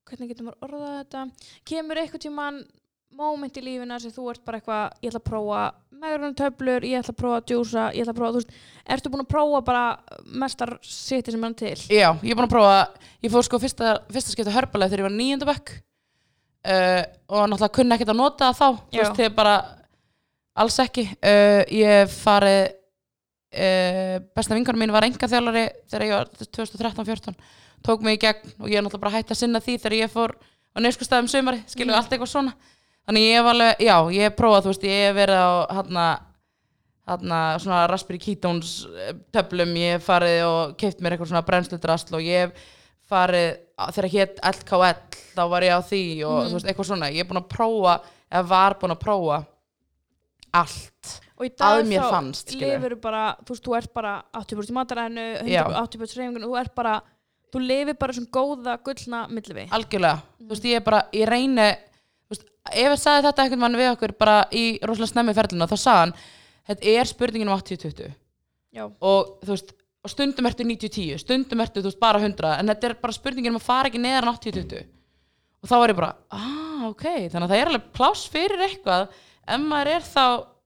hvernig getur maður orðað þetta? Kemur eitthvað tímann moment í lífina sem þú ert bara eitthvað, ég ætla að prófa meðurinn töflur, ég ætla að prófa að djúsa, ég ætla að prófa, þú veist, ertu búin að prófa bara mestar seti sem hann til? Já, ég er búin að prófa, ég fór sko fyrsta, fyrsta skipta hörbalega þegar ég var nýjöndabökk uh, og náttúrulega kunni ekkert að nota það þá, þú veist, þegar bara alls ekki. Uh, ég farið, uh, besta vingar mín var enga þjálfari þegar ég var 2013-14, tók mig í gegn og ég er náttúrulega bara hætti að sinna því þegar ég fór á neyskustæðum sumari, skilur Mm. allt eitthvað svona. Þannig ég hef alveg, já, ég hef prófað, þú veist, ég hef verið á, hérna, hérna, svona Raspberry Ketones töflum, ég farið og keift mér eitthvað svona brennsludrasl og ég farið, þegar hétt LKL, þá var ég á því og þú veist, eitthvað svona, ég er búin að prófa, eða var búin að prófa allt. Og í dag Að mér þá fannst, lifir bara, þú veist, þú ert bara 80% í mataræðinu, Já. 80% reyfingun, þú ert bara, þú lifir bara sem góða gullna millivi. Algjörlega, þú veist, ég er bara, ég reyni, veist, ef ég sagði þetta einhvern mann við okkur bara í rosalega snemmi ferlinu, þá sagði hann, þetta er spurningin um 80-20 Já, og þú veist, og stundum ertu 90-10, stundum ertu, veist, bara 100, en þetta er bara spurningin um að fara ekki neðar en 80-20 og þá er ég bara, ah, ok, þannig að það er alveg pláss fyrir eitthvað. Ef maður er þá,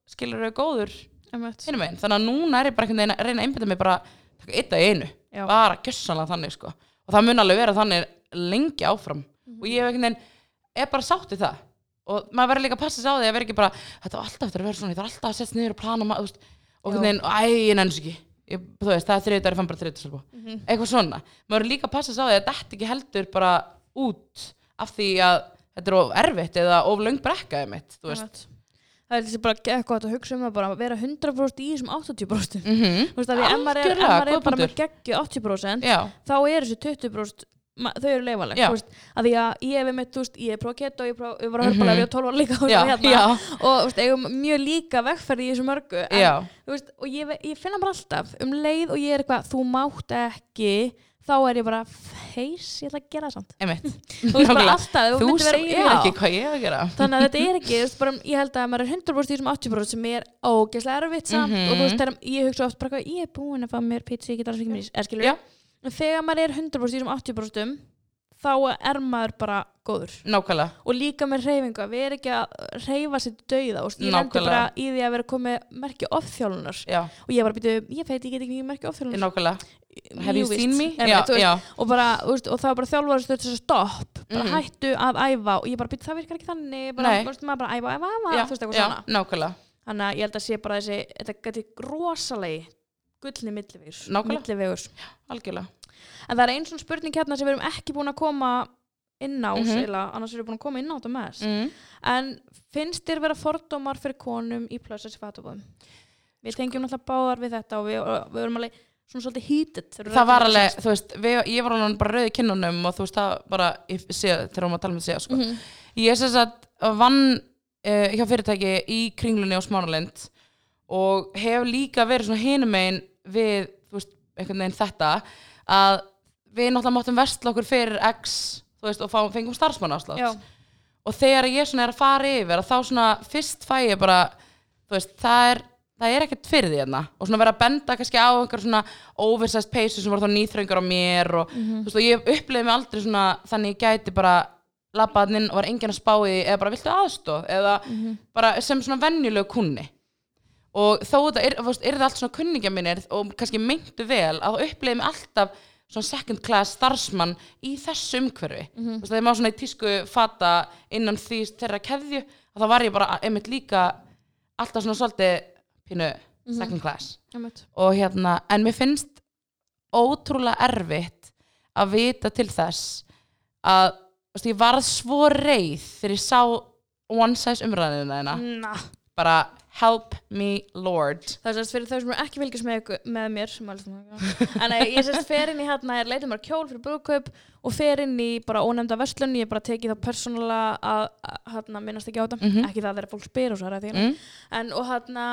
skilur þau góður einmitt. hinum einn, þannig að núna er ég bara að reyna að einbytta mig bara eitt að einu, Já. bara gjössanlega þannig sko, og það mun alveg vera þannig lengi áfram. Og ég hef einhvern veginn er bara sátt í það. Og maður verður líka að passa sig á því að vera ekki bara þetta var alltaf eftir að vera svona, ég þarf alltaf að setja niður og plana og einhvern veginn, æ, ég nenns ekki ég, þú veist, það er það er fann bara þriðið Mhm. eitthvað svona, maður verður líka að passa sig á því að þetta ekki heldur bara út af því að þetta er of erfitt eða of löng brekkaði mitt, þú veist. Það er þessi bara gott að hugsa um það bara að vera 100% í þessum 80%. mm -hmm. Þú veist að því er, ef maður er bara með geggju 80% já, þá er þessi 20% ma- þau eru þú veist, að því að ég hef einmitt, þú veist, ég er prófa keto ég, prófa, ég var að hörpa Mhm. mm ég var 12 ára líka og, já, hérna, já, og þú veist, eigum mjög líka vegferði í þessu mörgu en, þú veist, og ég, ég finna bara alltaf um leið og ég er eitthvað, þú mátt ekki þá er ég bara, feys, ég ætla að gera það samt. Einmitt. Þú veist bara alltaf, þú vera- segir já. ekki hvað ég hef að gera. Þannig að þetta er ekki, þú bara, ég held að maður er 100% í þessum 80% sem er ógeðslega erfitt samt. Mhm. og þú veist, þegar ég hugsa oft bara ég er búin að fá mér pizza, ég get alveg ekki mér er en þegar maður er 100% í þessum 80% þá er maður bara góður. Nákvæmlega, og líka með reyfingu að vera ekki að reyfa sér dauða og ég Nákvæmlega. bara í því að vera komið merki ofþjólunar já, og ég að byrja, ég veit, ég get ekki merki ofþjólunar nákvæmlega. Have you seen me? Já, þú veist, já, og, bara, veist, og það var bara stöð til að stopp. Bara Mhm. hættu að æfa. Og ég bara byrja, það virkar ekki þannig. Bara, veist, maður bara æfa, æfa, æfa þú veist, eitthvað svona. nákvæmlega. Þannig að ég held að sé bara þessi þetta geti rosalegi gullni millivegur algjörlega, en það er einn svona spurning hérna sem við erum ekki búin að koma inn á, mm annars erum við búin að koma inn á þetta með þess mm. En finnst þér vera fordómar fyrir konum í plössas fatabóðum? Við tengjum náttúrulega báðar við þetta og við, og við erum alveg svona svolítið við það var alveg, þú veist við, ég var alveg bara rauð í kinnunum og þú veist það bara, þegar við erum að tala um þetta sko. Mhm. ég sem sagt vann uh, hjá fyrirtæki í kringlunni á Smánalind og hef líka verið svona hinum megin við, þú veist, einhvern veginn þetta að við náttúrulega máttum versla okkur fyrir X, þú veist, og fá, fengum starfsmann Já, og þegar ég svona er að fara yfir að þá svona fyrst fæ ég bara þú veist, það er það er ekkert fyrir því hérna. Og svona vera að benda kannski á einhver svona oversized peysu sem var þá nýþröngar á mér og þú veist og ég upplifði mig aldrei svona þannig ég gæti bara labbaðan inn og var enginn að spá í eða bara viltu aðstóð eða bara sem svona venjulegu kunni og þó þetta er, er það allt svona kunningja mínir og kannski meintu vel að það upplifði mig alltaf svona second class starfsmann í þessu umhverfi mm -hmm. þegar maður svona í tísku fata innan því þeirra keðju þá var ég bara einmitt líka alltaf svona svolítið pínu second class einmitt. og hérna, en mér finnst ótrúlega erfitt að vita til þess að veist, ég varð svo reið þegar ég sá one size umræðinu þeirna Na. bara help me lord. Það er sérst fyrir þau sem eru ekki fylgjast með, með mér En nei, ég sérst fer inn í hérna, er leitið mér kjól fyrir brúðkaup og fer inn í bara ónefnda verslun. Ég bara tekið það persónulega að, að hérna, minnast ekki á þetta, Mhm. ekki það þegar fólk spyr og svo er það því mm? en og hérna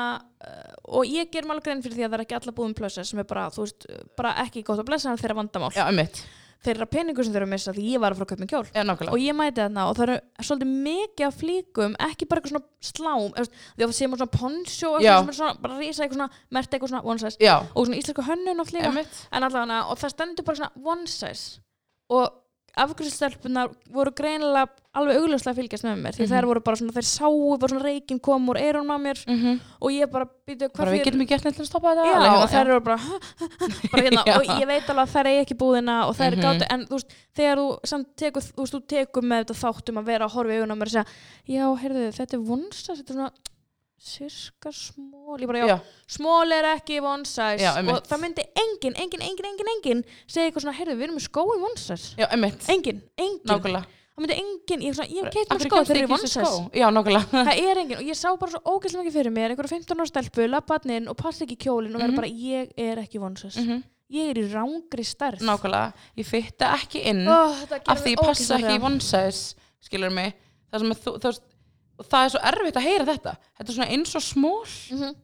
uh, og ég ger mála grein fyrir því að það er ekki alla búðum plössa sem er bara, þú veist, bara ekki gott að blessa en þeirra vandamál, já, einmitt, þeirra peningur sem þeir eru að missa því ég var að fara að kaupa mér kjól. Já, og ég mæti þarna og það eru svolítið mikið af flíkum, ekki bara eitthvað svona slám, því að séum svona poncho bara rísa eitthvað svona mert eitthvað svona one size. Já, og svona íslensku hönnun og flíka. En allavega, og það stendur bara svona one size. Og afgriðstelpunar voru greinilega alveg augljóslega að fylgjast með mér því Mhm. þær voru bara svona, þær sáu bara svona reikin kom úr eyrunum á mér Mhm. og ég bara býtu bara við getum ekki gert neitt til að stoppa þetta Já, Alveg, og þær eru bara, bara hérna, og ég veit alveg að þær eigi ekki búðina og þær Mhm. mm gátu, en þú veist, þegar þú samt tekur, þú veist, þú tekur með þetta þáttum að vera að horfa í augun á mér og segja, já, heyrðu, þetta er vonsas, þetta er svona sirka smól, ég bara, já, já, smól er ekki vonsas Já, og einmitt. það myndi engin, engin, engin, engin, engin segja eitthvað svona, heyrðu, við erum með skó í vonsas já, emmitt engin, engin, nákvæmlega. Það myndi engin, ég, svona, ég hef keitt Af með hverju skó kemst þegar ekki ég í þessi vonsas skó? já, nákvæmlega. Það er engin og ég sá bara svo ógeðslega mikið fyrir mér einhverja 15 ára stelpu, labbatnin og passa ekki kjólin og vera Mhm. bara, ég er ekki vonsas Mhm. ég er í rángri stærð. Nákvæmlega, ég fytta ekki inn af því ég passa ekki í one size skilur mig. Það, sem að þú, þú veist, og það er svo erfitt að heyra þetta. Þetta er svona eins og smól. Mhm.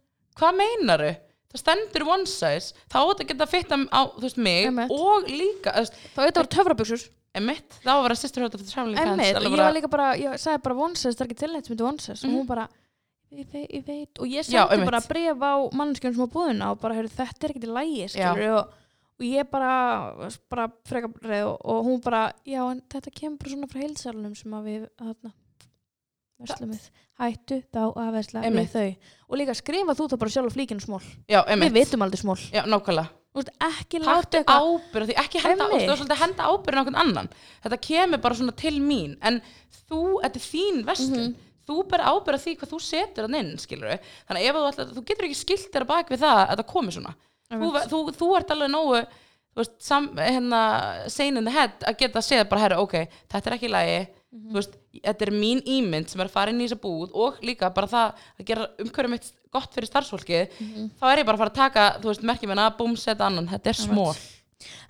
hvað meinaru? það stendur one size. Þá á þetta að geta fitta á veist, mig Einmitt. og líka veist, þá þetta voru töfrabuxur emitt, þá var að traveling pants Einmitt, og alveg ég var líka bara, ég sagði bara vonsess, það er ekki tilnætt sem þetta vonsess og Mhm. hún bara, ég veit, ég veit. Og ég sendi bara bref á mannskjörn sem á búðina og bara, heyrðu, þetta er ekki til lægi skilur og, og ég bara bara frekar reið og, og hún bara já, en þetta kemur bara svona frá heilsalunum sem að við, þarna verslum við, hættu þá að versla við Einmitt. þau. Og líka skrifa þú það bara sjálf flíkinu smól. Já, við emitt, vitum aldrei smól. Já, nákvæmlega. Þú veist, ekki láta taktu eitthvað ábyrð því ekki henda, Einmitt. þú veist, svolítið henda ábyrð á okkur annan. Þetta kemur bara svona til mín. En þú, þetta er þín verslun. Mhm. þú ber ábyrð á því hvað þú setur hann inn skilur þannig að ef þú, ætlar, þú getur ekki skilt þér að bak við það að það komi svona. Þú, Einmitt. þú, þú ert alveg nógu þú veist, sam, hérna, sane in the head að geta að segja bara, herra, ok, þetta er ekki í lagi þú veist, þetta er mín ímynd sem er að fara inn í þessa búð og líka bara það að gera umhverjum mitt gott fyrir starfsfólkið þá er ég bara að fara að taka, þú veist, merkjum minna, búm, setja annan, þetta er smól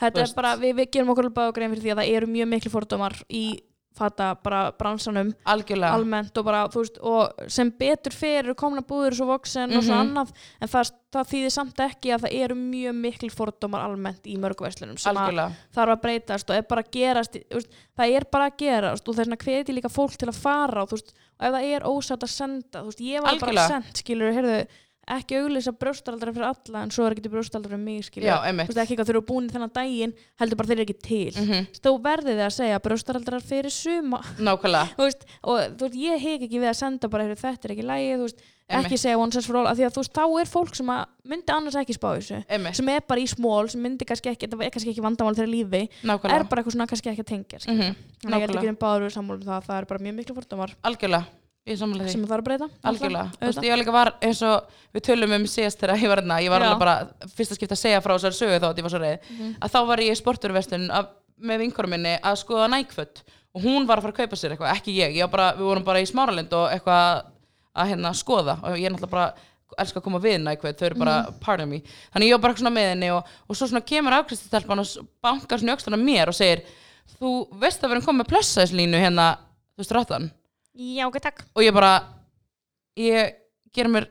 Þetta er bara, við, við gerum okkur alveg grein fyrir því að það eru mjög miklu fordómar í fata bara bransanum algjörlega, almennt og bara, þú veist, og sem betur fyrir komna búður svo voksen og svo Mhm. annað en það, það þýðir samt ekki að það eru mjög miklu fordómar almennt í mörgverslunum sem að þarf að breytast og er bara að gerast veist, það er bara að gerast og þess vegna hveti líka fólk til að fara og, veist, og ef það er ósatt að senda veist, ég var bara Algjörlega. sendt, skilur, heyrðu ekki auglýsa brjóstaldra fyrir alla en svo er ekki brjóstaldra fyrir mig, skilur já, þú veist ekki hvað þeir eru búin þennan daginn heldur bara þeir eru ekki til. Mm Mhm, þú verðið þið að segja brjóstaraldrar fyrir suma. Veist, og þú veist, ég hek ekki við að senda bara "Heyrðu, þetta er ekki lægi, veist, ekki segja one size for all, að þú veist, þá er fólk sem að myndi annars ekki spá þessu einmitt, sem er bara í smól, sem myndi kannski ekki er kannski ekki vandamál þeirra lífi, er nákvæmlega. bara eitthvað svona kannski ekki að tengja skilur. Mhm, þannig að ég held ekki um báður við sammálum það að það er bara mjög miklu fordómar. Algjörlega, sem það þarf að breyta auðvitað. ég líka var eins og við tölum um síðast þegar ég var hérna ég var alveg bara fyrst að skipta að segja frá þessari sögu þá, ég var svo reið, Mhm. að þá var ég í sporturvestun með vinkorum minni að skoða nækföt og hún var að fara að kaupa sér eitthvað, ekki ég, ég var bara, við vorum bara í smáralind og eitthvað að hérna skoða. Og ég er náttúrulega bara elska að koma við nækvöld, þau eru bara Mhm. part of me. Þannig ég var bara svona með henni og, og svo svona kemur afkristastelpan og bankar svona í öxlana mér og segir þú veist að við erum komið með plössæðslínu hérna, þú veist ráttan já, ok, takk. Og ég bara ég ger mér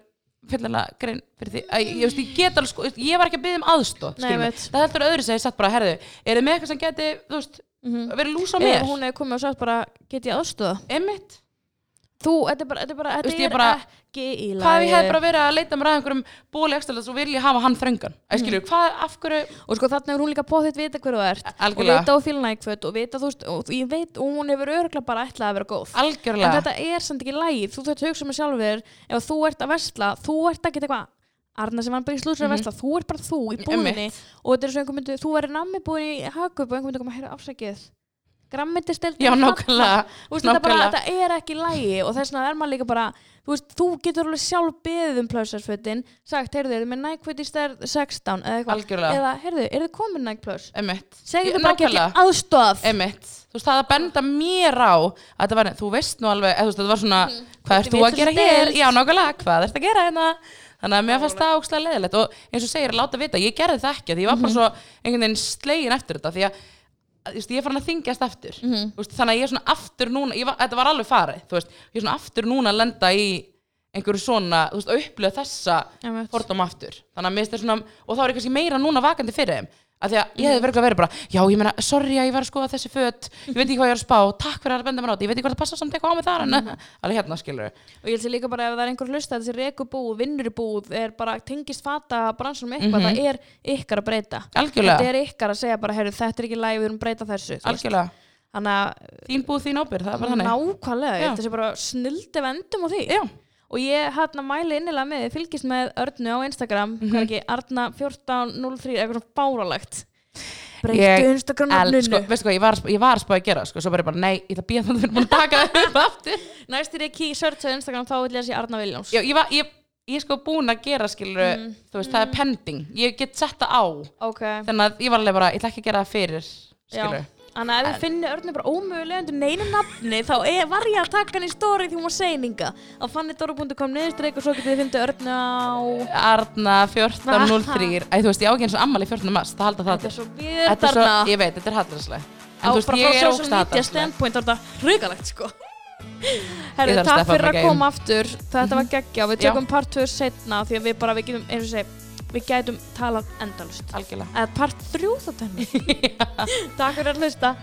fyllilega grein fyrir því. Að ég, ég, get alveg sko, ég var ekki að byggja um Nei, ég veit. það heldur öðru ég satt bara, herðu er þið með eitthvað sem geti, þú veist, mm verið lús á ef mér hún hefur komið og sagt bara, get ég aðstöða Einmitt. þú, þetta er bara, þetta er bara, þetta er ekki í lagi hvað ég hef bara verið að leita mér að einhverjum bóli ekstra svo vil ég hafa hann þröngan? Mm. hvað, af hverju og sko þarna er hún líka bóðið vita hver þú ert. Og algjörlega, vita á fílnækföt og vita þú veist og ég veit og hún hefur örgulega bara ætlað að vera góð. En algjörlega þetta er samt ekki lægið þú þurft að hugsa með sjálfur. Ef þú ert að versla þú ert ekki eitthvað Arna sem var bara í slúsur að Mhm. versla. Þú ert bara þú í búðinni. Og þetta er svo einhver myndi þú verður nammi búin í hakup og einhver myndi koma að heyra afsakið grammindisteldi já, nákvæmlega þetta, þetta er ekki lægi og þess vegna er maður líka bara þú, veist, þú getur alveg sjálf beðið um plössarsfötin sagt, heyrðu, eru með nækföt í stærð 16 eða eitthvað? Eða, heyrðu, eru þið komin nækplöss segðu bara, get ég aðstof þú veist, það að benda mér á að þetta var, þú veist nú alveg eða, þú veist, þetta var svona, hvað ert Þetta þú er að gera hér? já, nákvæmlega, hvað ert að gera hérna? Þannig að mér fannst það ókslega leðilegt og eins og segir, láta vita, ég gerði það ekki því ég var bara svo einhvern veginn slegin eftir þetta því að, að veist, ég er farin að þingjast eftir Mhm. Þú veist, þannig að ég er svona aftur núna var, þetta var alveg farið, þú veist, ég er svona aftur núna að lenda í einhverju svona, þú veist, að upplifa þessa Einmitt. fordóm aftur þannig að mér finnst þetta svona, og þá er ég kannski meira núna vakandi fyrir þeim að því að ég hefði verið að vera bara já, ég meina, sorry að ég var að skoða þessi föt. Ég veit ekki hvað ég er að spá, takk fyrir að benda mér á þetta. Ég veit ekki hvað það passa samt eitthvað á mig þar en alveg hérna, skilur og ég held sér líka bara ef það er einhver hlusta þessi rekubúð, vinnur í búð er bara tengist fata bransunum eitthvað, Mhm. það er ykkar að breyta. Algjörlega, þetta er ykkar að segja bara, heyrðu, þetta er ekki lægi við erum að breyta þessu Þannig að þín búð, þín ábyrð, nákvæmlega, ég Já. held að Já, og hérna mæli innilega með, þið fylgist með Örnu á Instagram, hvað er ekki, Arna1403, eitthvað svona báralegt Ég breyttu Instagram el, nafninu sko, veistu hvað, ég var, var að spá að gera sko, svo bara, ég bara, nei, ég ætla að býja þannig að við erum búin að taka það upp aftur. Næst er ég ký searcha á Instagram þá vil ég að sé Arna Viljáms Já, ég, var, ég, ég er sko búin að gera skilur, Mm. þú veist, það er pending. Ég get sett það á, ok, þannig að ég var alveg bara ég ætla ekki að gera það fyrir, skilur þannig að ef þið finnir Örnu bara ómögulega undir neinu nafni þá er, var ég að taka hann í stóri því hún var seininga. Á fannidóru.com niðurstreik og svo getið þið fundið Örnu á Arna 1403 Æ, þú veist, ég á ekki eins og ammali 14. mars það halda það. Þetta til er svo Þetta við er svo, þarna ég veit, þetta er haldarslega á veist, bara frá media haldarslega standpoint er þetta hrugalegt sko. Að takk fyrir að koma aftur. Þetta var geggja og við tökum part 2 setna því að við bara, við getum, eins og segi við gætum talað endalust Algjörlega. Eða part 3 þá tenni takk fyrir að hlusta